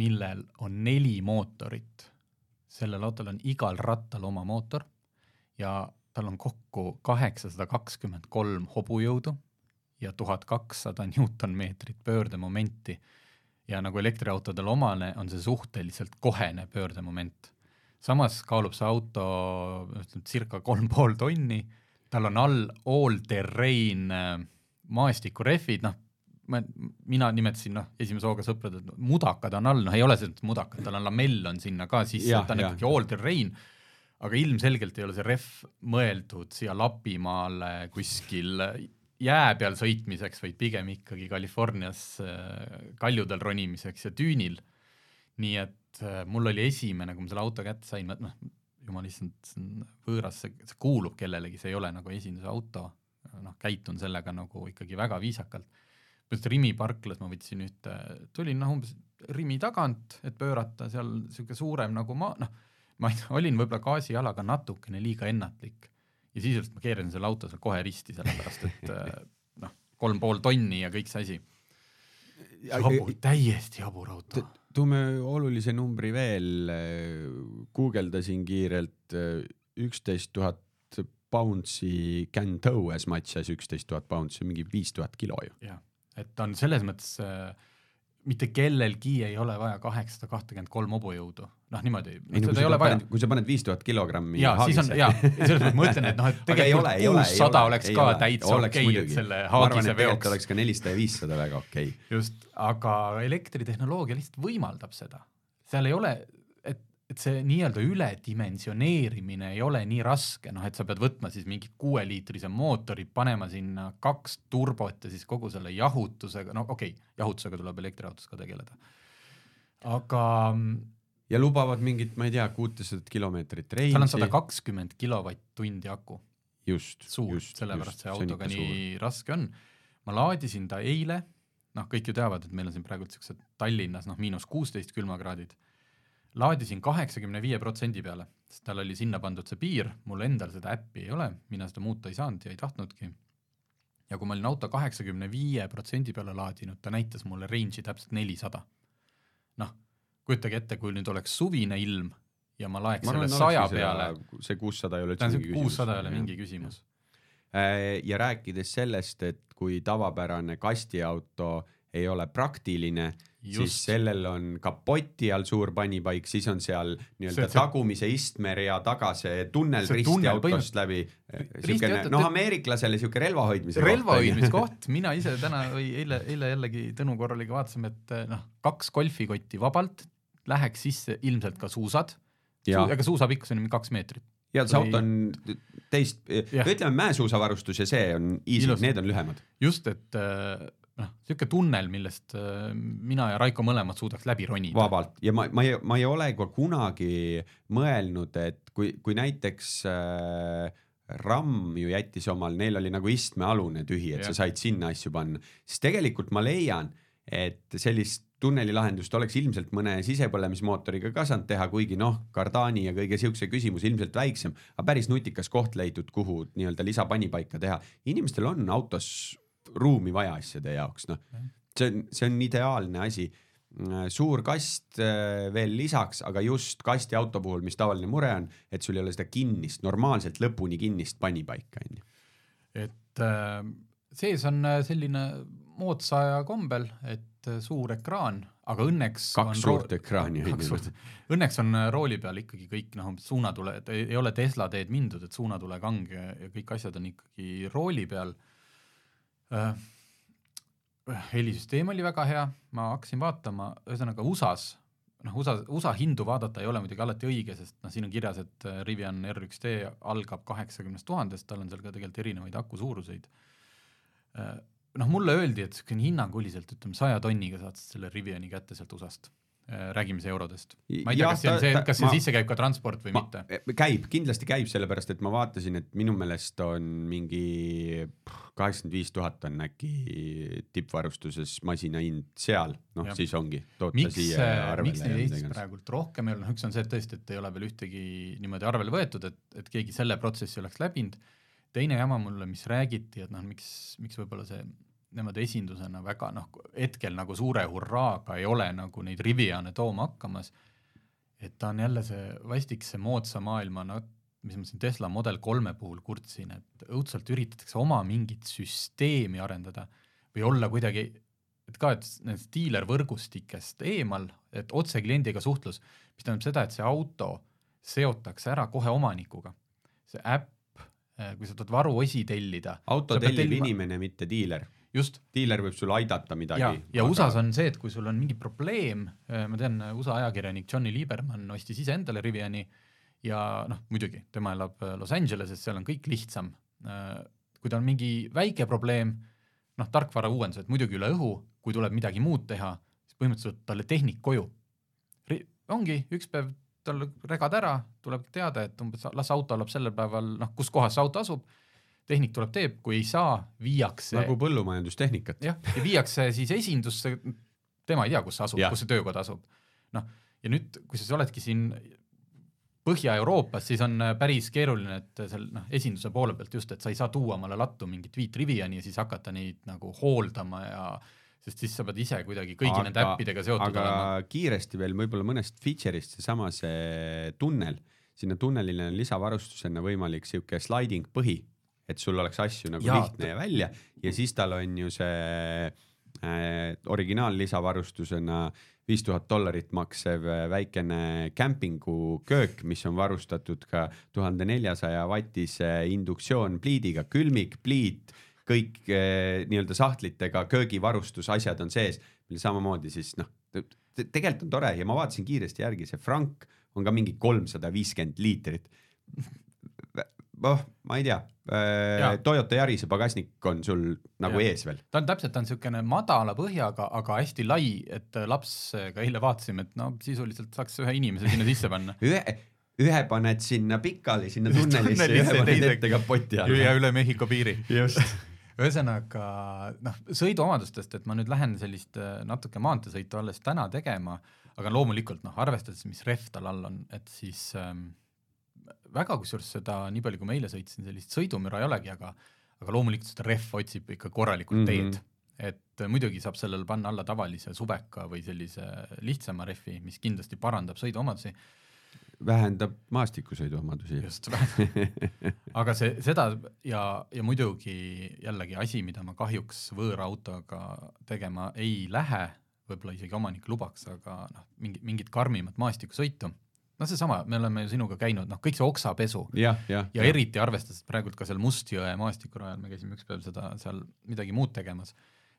B: millel on neli mootorit. sellel autol on igal rattal oma mootor ja tal on kokku kaheksasada kakskümmend kolm hobujõudu ja tuhat kakssada Newtonmeetrit pöördemomenti. ja nagu elektriautodel omane, on see suhteliselt kohene pöördemoment. Samas kaalub see auto ütleme circa kolm pool tonni, tal on all all-terrain äh, maastikurehvid, noh, ma, mina nimetasin noh, esimese hooga sõpradele, mudakad on all, noh ei ole selles mõttes mudakad, tal on lamell on sinna ka sisse, ta on ikkagi all-terrain, aga ilmselgelt ei ole see rehv mõeldud siia Lapimaale kuskil jää peal sõitmiseks, vaid pigem ikkagi Californias äh, kaljudel ronimiseks ja düünil. nii et äh, mul oli esimene, kui ma selle auto kätte sain, noh, jumal issand, see on võõras, see, see kuulub kellelegi, see ei ole nagu esinduse auto, noh, käitun sellega nagu ikkagi väga viisakalt. põhimõtteliselt Rimi parklas ma võtsin ühte, tulin noh, umbes Rimi tagant, et pöörata seal niisugune suurem nagu maa, noh, ma olin võib-olla gaasijalaga natukene liiga ennatlik ja sisuliselt ma keerasin selle auto seal kohe risti, sellepärast et äh, noh, kolm pool tonni ja kõik see asi. jabur, täiesti jabur auto.
C: Toome olulise numbri veel, guugeldasin kiirelt üksteist tuhat pounds'i Can Towes matšas üksteist tuhat pounds'i, mingi viis tuhat kilo ju.
B: jah, et on selles mõttes äh, mitte kellelgi ei ole vaja kaheksasada kahtekümmet kolm hobujõudu, noh niimoodi.
C: ei no kui sa, paned, kui sa paned viis tuhat kilogrammi
B: ja siis on ja selles mõttes ma ütlen, et noh, et tegelikult kuussada oleks ka ole, täitsa okei okay,, et selle haagise veoks.
C: oleks ka nelisada ja viissada väga okei. Okay..
B: just, aga elektritehnoloogia lihtsalt võimaldab seda, seal ei ole, et, see nii-öelda üledimensioneerimine ei ole nii raske, noh et sa pead võtma siis mingi kuueliitrise mootori, panema sinna kaks turbot ja siis kogu selle jahutusega, no okei okay,, jahutusega tuleb elektriautos ka tegeleda. aga
C: ja lubavad mingit, ma ei tea, kuutesadat kilomeetrit reisi.
B: tal on sada kakskümmend kilovatt-tundi aku.
C: just.
B: suur, sellepärast see autoga nii suur. raske on. ma laadisin ta eile, noh, kõik ju teavad, et meil on siin praegu siuksed Tallinnas noh, miinus kuusteist külmakraadid. Laadisin kaheksakümne viie protsendi peale, sest tal oli sinna pandud see piir, mul endal seda äppi ei ole, mina seda muuta ei saanud ja ei tahtnudki. ja kui ma olin auto kaheksakümne viie protsendi peale laadinud, ta näitas mulle range'i täpselt nelisada. noh kujutage ette, kui nüüd oleks suvine ilm ja ma laeks ma selle saja peale.
C: see kuussada ei ole
B: üldse mingi küsimus. kuussada ei ole mingi küsimus.
C: ja rääkides sellest, et kui tavapärane kastiauto ei ole praktiline, siis sellel on kapoti all suur panipaik, siis on seal nii-öelda tagumise istmerea taga see tunnel see risti tunnel, autost läbi. siukene, noh, ameeriklasele siuke relva hoidmise
B: relva hoidmiskoht, mina ise täna või eile, eile jällegi Tõnu Korraliga vaatasime, et noh, kaks golfikotti vabalt, läheks sisse ilmselt ka suusad. aga suusapikkus on kaks meetrit.
C: ja see auto on teist, ütleme mäesuusavarustus ja see on easy, need on lühemad.
B: just, et noh, niisugune tunnel, millest äh, mina ja Raiko mõlemad suudaks läbi ronida.
C: vabalt ja ma, ma ei, ma ei ole ka kunagi mõelnud, et kui, kui näiteks äh, RAM ju jättis omal, neil oli nagu istmealune tühi, et ja. sa said sinna asju panna, siis tegelikult ma leian, et sellist tunnelilahendust oleks ilmselt mõne sisepõlemismootoriga ka saanud teha, kuigi noh, kardaani ja kõige siukse küsimus ilmselt väiksem, aga päris nutikas koht leitud, kuhu nii-öelda lisapanipaika teha. inimestel on autos ruumi vaja asjade jaoks, noh, see on, see on ideaalne asi. suur kast veel lisaks, aga just kastiauto puhul, mis tavaline mure on, et sul ei ole seda kinnist, normaalselt lõpuni kinnist panipaika, onju.
B: et äh, sees on selline moodsa aja kombel, et suur ekraan, aga õnneks
C: kaks suurt ekraani
B: on ju. õnneks on rooli peal ikkagi kõik noh, suunatule, ei ole Tesla teed mindud, et suunatulekange ja kõik asjad on ikkagi rooli peal äh, helisüsteem oli väga hea, ma hakkasin vaatama, ühesõnaga USA-s, noh, USA, USA hindu vaadata ei ole muidugi alati õige, sest noh, siin on kirjas, et Rivian R1T algab kaheksakümnest tuhandest, tal on seal ka tegelikult erinevaid aku suuruseid. noh, mulle öeldi, et niisugune hinnanguliselt ütleme saja tonniga saad selle Riviani kätte sealt USA-st räägime siis eurodest. ma ei tea, kas see on see, kas see ma, sisse käib ka transport või ma, mitte?
C: käib, kindlasti käib, sellepärast et ma vaatasin, et minu meelest on mingi kaheksakümmend viis tuhat on äkki tippvarustuses masina hind seal, noh siis ongi.
B: miks, miks neil Eestis praegult rohkem ei ole, noh üks on see, et tõesti, et ei ole veel ühtegi niimoodi arvele võetud, et, et keegi selle protsessi oleks läbinud. teine jama mulle, mis räägiti, et noh, miks, miks võib-olla see nemad esindusena väga noh, hetkel nagu suure hurraaga ei ole nagu neid Riviane tooma hakkamas, et ta on jälle see vastik see moodsa maailma, no mis ma siin Tesla Model kolme puhul kurtsin, et õudselt üritatakse oma mingit süsteemi arendada või olla kuidagi, et ka, et nendest diilervõrgustikest eemal, et otse kliendiga suhtlus, mis tähendab seda, et see auto seotakse ära kohe omanikuga. see äpp, kui sa tahad varuosi tellida.
C: auto tellib tellima... inimene, mitte diiler
B: just.
C: diiler võib sulle aidata midagi.
B: ja, ja aga... USA-s on see, et kui sul on mingi probleem, ma tean, USA ajakirjanik Johnny Lieberman ostis ise endale Riviani ja noh, muidugi tema elab Los Angeleses, seal on kõik lihtsam. kui tal on mingi väike probleem, noh, tarkvara uuendused muidugi üle õhu, kui tuleb midagi muud teha, siis põhimõtteliselt talle tehnik koju. ongi üks päev tal regad ära, tuleb teade, et umbes las auto elab sellel päeval, noh, kus kohas see auto asub tehnik tuleb, teeb, kui ei saa, viiakse.
C: nagu põllumajandustehnikat.
B: jah, ja viiakse siis esindusse, tema ei tea, kus asub, kus see töökod asub. noh, ja nüüd, kui sa oledki siin Põhja-Euroopas, siis on päris keeruline, et seal noh, esinduse poole pealt just, et sa ei saa tuua omale lattu mingit viit Riviani ja siis hakata neid nagu hooldama ja sest siis sa pead ise kuidagi kõigi aga, nende äppidega seotud
C: aga olema. kiiresti veel võib-olla mõnest feature'ist, seesama see tunnel, sinna tunnelile on lisavarustusena võimalik sihuke sliding põhi et sul oleks asju nagu ja, lihtne ja välja. Ja siis tal on ju see äh, originaallisavarustusena viis tuhat dollarit maksev äh, väikene kämpinguköök, mis on varustatud ka tuhande neljasaja vatise induktsioonpliidiga, külmik, pliit, kõik äh, nii-öelda sahtlitega köögivarustusasjad on sees, mille samamoodi siis noh, tegelikult on tore ja ma vaatasin kiiresti järgi, see Frank on ka mingi kolmsada viiskümmend liitrit noh, ma ei tea, äh, Toyota Yarise pagasnik on sul nagu ja. ees veel.
B: ta on täpselt, ta on niisugune madala põhjaga, aga hästi lai, et lapsega eile vaatasime, et no sisuliselt saaks ühe inimese sinna sisse panna
C: ühe, ühe paned sinna pikali, sinna tunnelisse ja ühe paned ette kapoti alla.
B: ja üle Mehhiko piiri.
C: just
B: ühesõnaga noh, sõiduomadustest, et ma nüüd lähen sellist äh, natuke maanteesõitu alles täna tegema, aga loomulikult noh, arvestades, mis rehv tal all on, et siis ähm, väga kusjuures seda, nii palju kui ma eile sõitsin, sellist sõidumüra ei olegi, aga aga loomulikult seda rehv otsib ikka korralikult mm -hmm. teed. et muidugi saab sellele panna alla tavalise subeka või sellise lihtsama rehvi, mis kindlasti parandab sõiduomadusi.
C: vähendab maastikusõiduomadusi.
B: just, aga see, seda ja, ja muidugi jällegi asi, mida ma kahjuks võõra autoga tegema ei lähe, võib-olla isegi omanik lubaks, aga noh, mingi, mingit karmimat maastikusõitu noh, seesama, me oleme ju sinuga käinud, noh, kõik see oksapesu.
C: Ja, ja,
B: ja eriti arvestades praegult ka seal Mustjõe maastikurajal, me käisime üks päev seda seal midagi muud tegemas.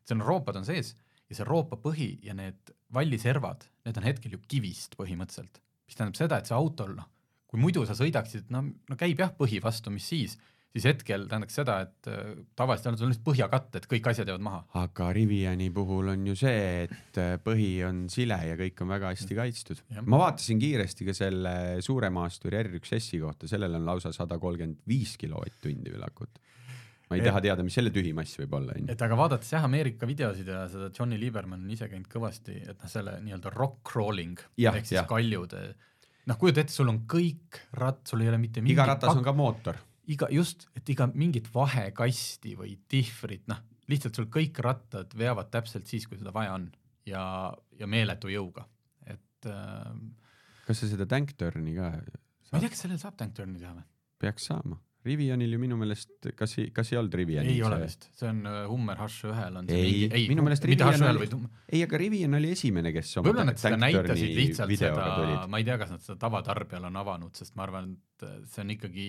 B: seal on roopad on sees ja see roopa põhi ja need valliservad, need on hetkel ju kivist põhimõtteliselt, mis tähendab seda, et see autol, noh, kui muidu sa sõidaksid, no, no käib jah põhi vastu, mis siis siis hetkel tähendaks seda, et äh, tavaliselt on sul lihtsalt põhjakatt, et kõik asjad jäävad maha.
C: aga Riviani puhul on ju see, et äh, põhi on sile ja kõik on väga hästi kaitstud. ma vaatasin kiiresti ka selle suure maasturi R1S-i kohta, sellel on lausa sada kolmkümmend viis kilovatt-tundi veel akut ma ei et, taha teada, mis selle tühimass võib olla, onju.
B: et aga vaadates jah, Ameerika videosid ja seda Johnny Lieberman on ise käinud kõvasti, et noh, selle nii-öelda rock crawling ja, ehk siis ja. kaljud, noh, kujuta ette, sul on kõik ratt, sul ei ole mitte
C: iga ratas pak... on ka mootor
B: iga just, et iga mingit vahekasti või tihvrit, noh, lihtsalt sul kõik rattad veavad täpselt siis, kui seda vaja on ja, ja meeletu jõuga, et äh,.
C: kas sa seda tank turn'i ka?
B: ma ei tea, kas sellel saab tank turn'i teha või?
C: peaks saama. Rivianil ju minu meelest, kas, kas ei olnud Rivianil?
B: ei ole vist, see on äh, Hummer H1-l on see
C: ei, mingi, ei, minu meelest Rivian oli, ei, aga Rivian oli esimene, kes
B: võib-olla nad seda näitasid lihtsalt seda, ma ei tea, kas nad seda tavatarbijale on avanud, sest ma arvan, et see on ikkagi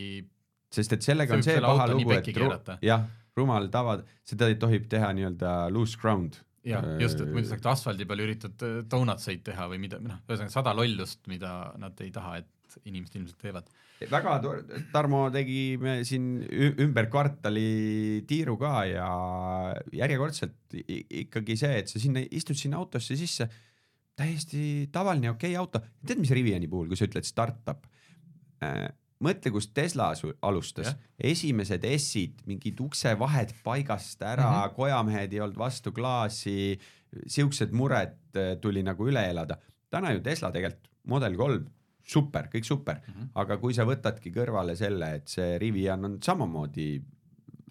C: sest et sellega see on see paha lugu, et ru jah, rumal tava, seda tohib teha nii-öelda loose ground.
B: jah, just, et muidu saaks asfaldi peal üritad äh, donut-sõit teha või mida, noh, ühesõnaga sada lollust, mida nad ei taha, et inimesed ilmselt teevad.
C: väga tore, Tarmo tegi me siin ümber kvartali tiiru ka ja järjekordselt ikkagi see, et sa sinna istud sinna autosse sisse, täiesti tavaline okei okay auto, tead, mis Riviani puhul, kui sa ütled startup äh,, mõtle, kus Tesla alustas, esimesed S-id, mingid uksevahed paigast ära mm, -hmm. kojamehed ei olnud vastu klaasi, siuksed mured äh, tuli nagu üle elada. täna ju Tesla tegelikult Model kolm, super, kõik super mm. -hmm. aga kui sa võtadki kõrvale selle, et see Rivian on samamoodi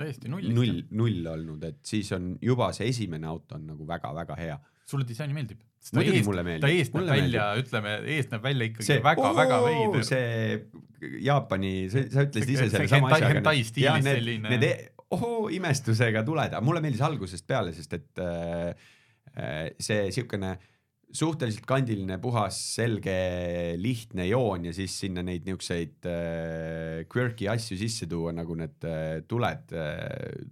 B: täiesti null,
C: null, null olnud, et siis on juba see esimene auto on nagu väga-väga hea.
B: Sulle disain meeldib?
C: Muidugi mulle meeldib.
B: ta eest näeb
C: Mulle
B: välja, ütleme, eest näeb välja ikkagi väga-väga veider.
C: see Jaapani, sa ütlesid ise selle sama asja.
B: hentai stiilis selline-
C: Need e- ohoo imestusega tuled, aga mulle meeldis algusest peale, sest et äh, äh, see siukene suhteliselt kandiline, puhas, selge, lihtne joon ja siis sinna neid niukseid äh, quirky asju sisse tuua, nagu need äh, tuled äh,.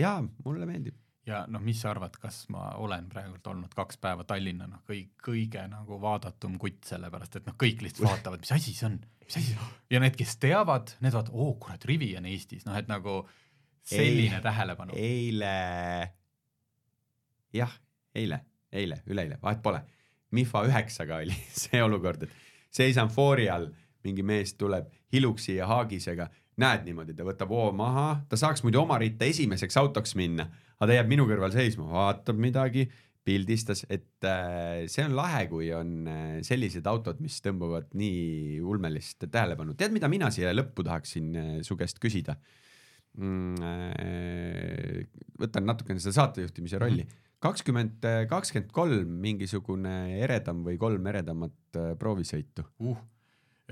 C: jaa, mulle meeldib.
B: Ja noh, mis sa arvad, kas ma olen praegult olnud kaks päeva Tallinna noh, kõik kõige nagu vaadatum kutt, sellepärast et noh, kõik lihtsalt vaatavad, mis asi see on, mis asi see on ja need, kes teavad, need vaatavad, oo kurat, Rivi on Eestis, noh et nagu selline
C: Ei.
B: tähelepanu.
C: eile, jah, eile, eile, üleeile, vahet pole. Mifa üheksaga oli see olukord, et seisan foori all, mingi mees tuleb Hiluksi ja Haagisega, näed niimoodi, ta võtab hoo maha, ta saaks muidu oma ritta esimeseks autoks minna, aga ta jääb minu kõrval seisma, vaatab midagi, pildistas, et äh, see on lahe, kui on äh, sellised autod, mis tõmbavad nii ulmelist tähelepanu. tead, mida mina siia lõppu tahaksin äh, su käest küsida? mm,. võtan natukene seda saatejuhtimise rolli. kakskümmend, kakskümmend kolm mingisugune eredam või kolm eredamat proovisõitu.
B: uh,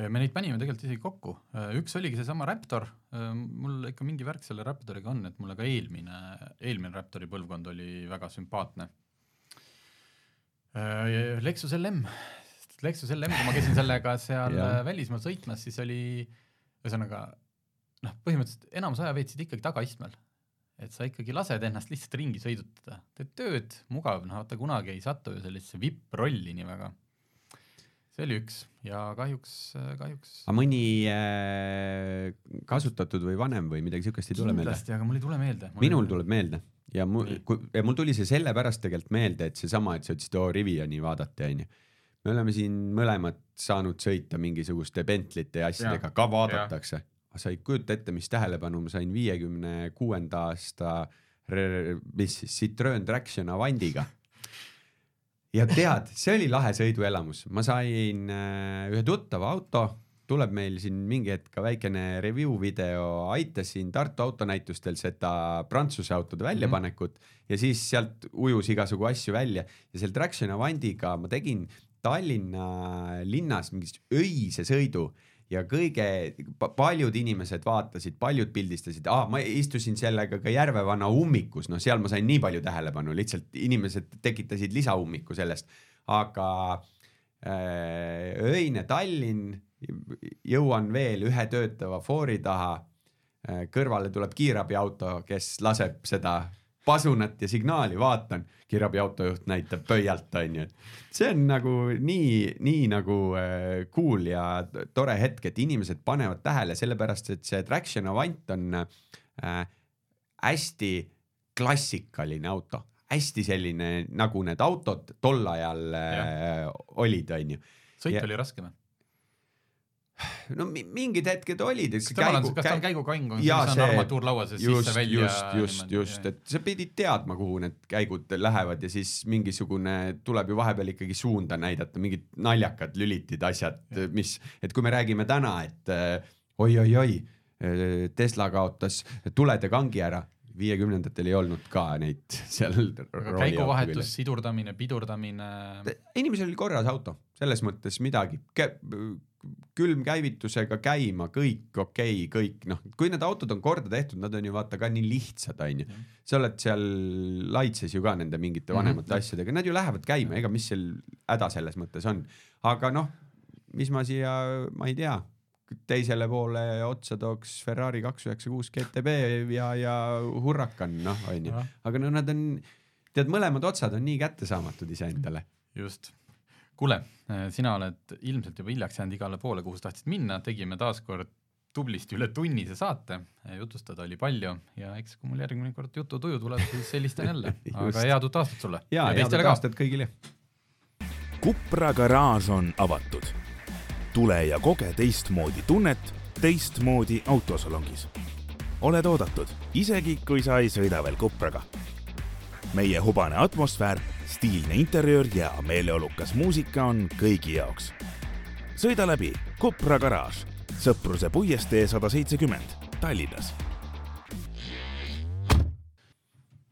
B: me neid panime tegelikult isegi kokku, üks oligi seesama Raptor, mul ikka mingi värk selle Raptoriga on, et mulle ka eelmine, eelmine Raptori põlvkond oli väga sümpaatne. Lexus LM, Lexus LM, kui ma käisin sellega seal välismaal sõitmas, siis oli ühesõnaga noh, põhimõtteliselt enamus aja veetsid ikkagi tagaistmel. et sa ikkagi lased ennast lihtsalt ringi sõidutada, teed tööd, mugav, noh vaata kunagi ei satu ju sellisesse vipp-rolli nii väga see oli üks ja kahjuks, kahjuks
C: aga mõni äh, kasutatud või vanem või midagi siukest ei tule meelde?
B: kindlasti, aga mul ei tule meelde.
C: minul tuleb meelde ja mul ja mul tuli see sellepärast tegelikult meelde, et seesama, et sa ütlesid, oo Riviani vaadati, onju. me oleme siin mõlemad saanud sõita mingisuguste Bentley'te ja asjadega, ka vaadatakse. aga sa ei kujuta ette, mis tähelepanu ma sain viiekümne kuuenda aasta, mis siis, Citroen Traction Avantiga. ja tead, see oli lahe sõiduelamus, ma sain äh, ühe tuttava auto, tuleb meil siin mingi hetk ka väikene review video, aitasin Tartu autonäitustel seda Prantsuse autode väljapanekut. Mm -hmm. ja siis sealt ujus igasugu asju välja. Ja seal Traction Avantiga ma tegin Tallinna linnas mingist öise sõidu ja kõige, paljud inimesed vaatasid, paljud pildistasid ah,, ma istusin sellega ka Järvevana ummikus, noh, seal ma sain nii palju tähelepanu, lihtsalt inimesed tekitasid lisaummiku sellest, aga äh, öine Tallinn, jõuan veel ühe töötava foori taha. Äh,, kõrvale tuleb kiirabiauto, kes laseb seda pasunat ja signaali, vaatan, kiirabiautojuht näitab pöialt, onju, see on nagu nii, nii nagu äh, cool ja tore hetk, et inimesed panevad tähele, sellepärast et see Traction Avant on äh, hästi klassikaline auto, hästi selline nagu need autod tol ajal äh, olid, onju.
B: sõit
C: ja-
B: oli raske või?
C: No mi- mingid hetked olid,
B: kas tal on, kas ta on käigukang, mis
C: Jaa,
B: on
C: see-
B: armatuurlaua sees sisse-välja?
C: just, just, just, et sa pidid teadma, kuhu need käigud lähevad ja siis mingisugune tuleb ju vahepeal ikkagi suunda näidata, mingid naljakad lülitid, asjad, mis, et kui me räägime täna, et äh, oi-oi-oi, Tesla kaotas tulede kangi ära, viiekümnendatel ei olnud ka neid seal.
B: käiguvahetus, sidurdamine, pidurdamine,
C: inimesel oli korras auto, selles mõttes midagi, külmkäivitusega käima, kõik okei okay,, kõik noh, kui need autod on korda tehtud, nad on ju vaata ka nii lihtsad, onju. sa oled seal laitses ju ka nende mingite vanemate mm -hmm. asjadega, nad ju lähevad käima, ega mis seal häda selles mõttes on. aga noh, mis ma siia, ma ei tea, teisele poole otsa tooks Ferrari kaks üheksa kuus GTB ja, ja Huracan, noh, onju. aga no nad on, tead, mõlemad otsad on nii kättesaamatud iseendale
B: just. kuule, sina oled ilmselt juba hiljaks jäänud igale poole, kuhu sa tahtsid minna, tegime taaskord tublisti üle tunnise saate, jutustada oli palju ja eks kui mul järgmine kord jututuju tuleb, siis helistan jälle, aga head uut aastat sulle
C: ja, ja head
B: teistele ka.
C: aastat kõigile.
A: Kupra garaaž on avatud. tule ja koge teistmoodi tunnet teistmoodi autosalongis. oled oodatud, isegi kui sa ei sõida veel Kupraga. Meie hubane atmosfäär, stiilne interjöör ja meeleolukas muusika on kõigi jaoks. sõida läbi Kopra garaaž, Sõpruse puiestee sada seitsekümmend, Tallinnas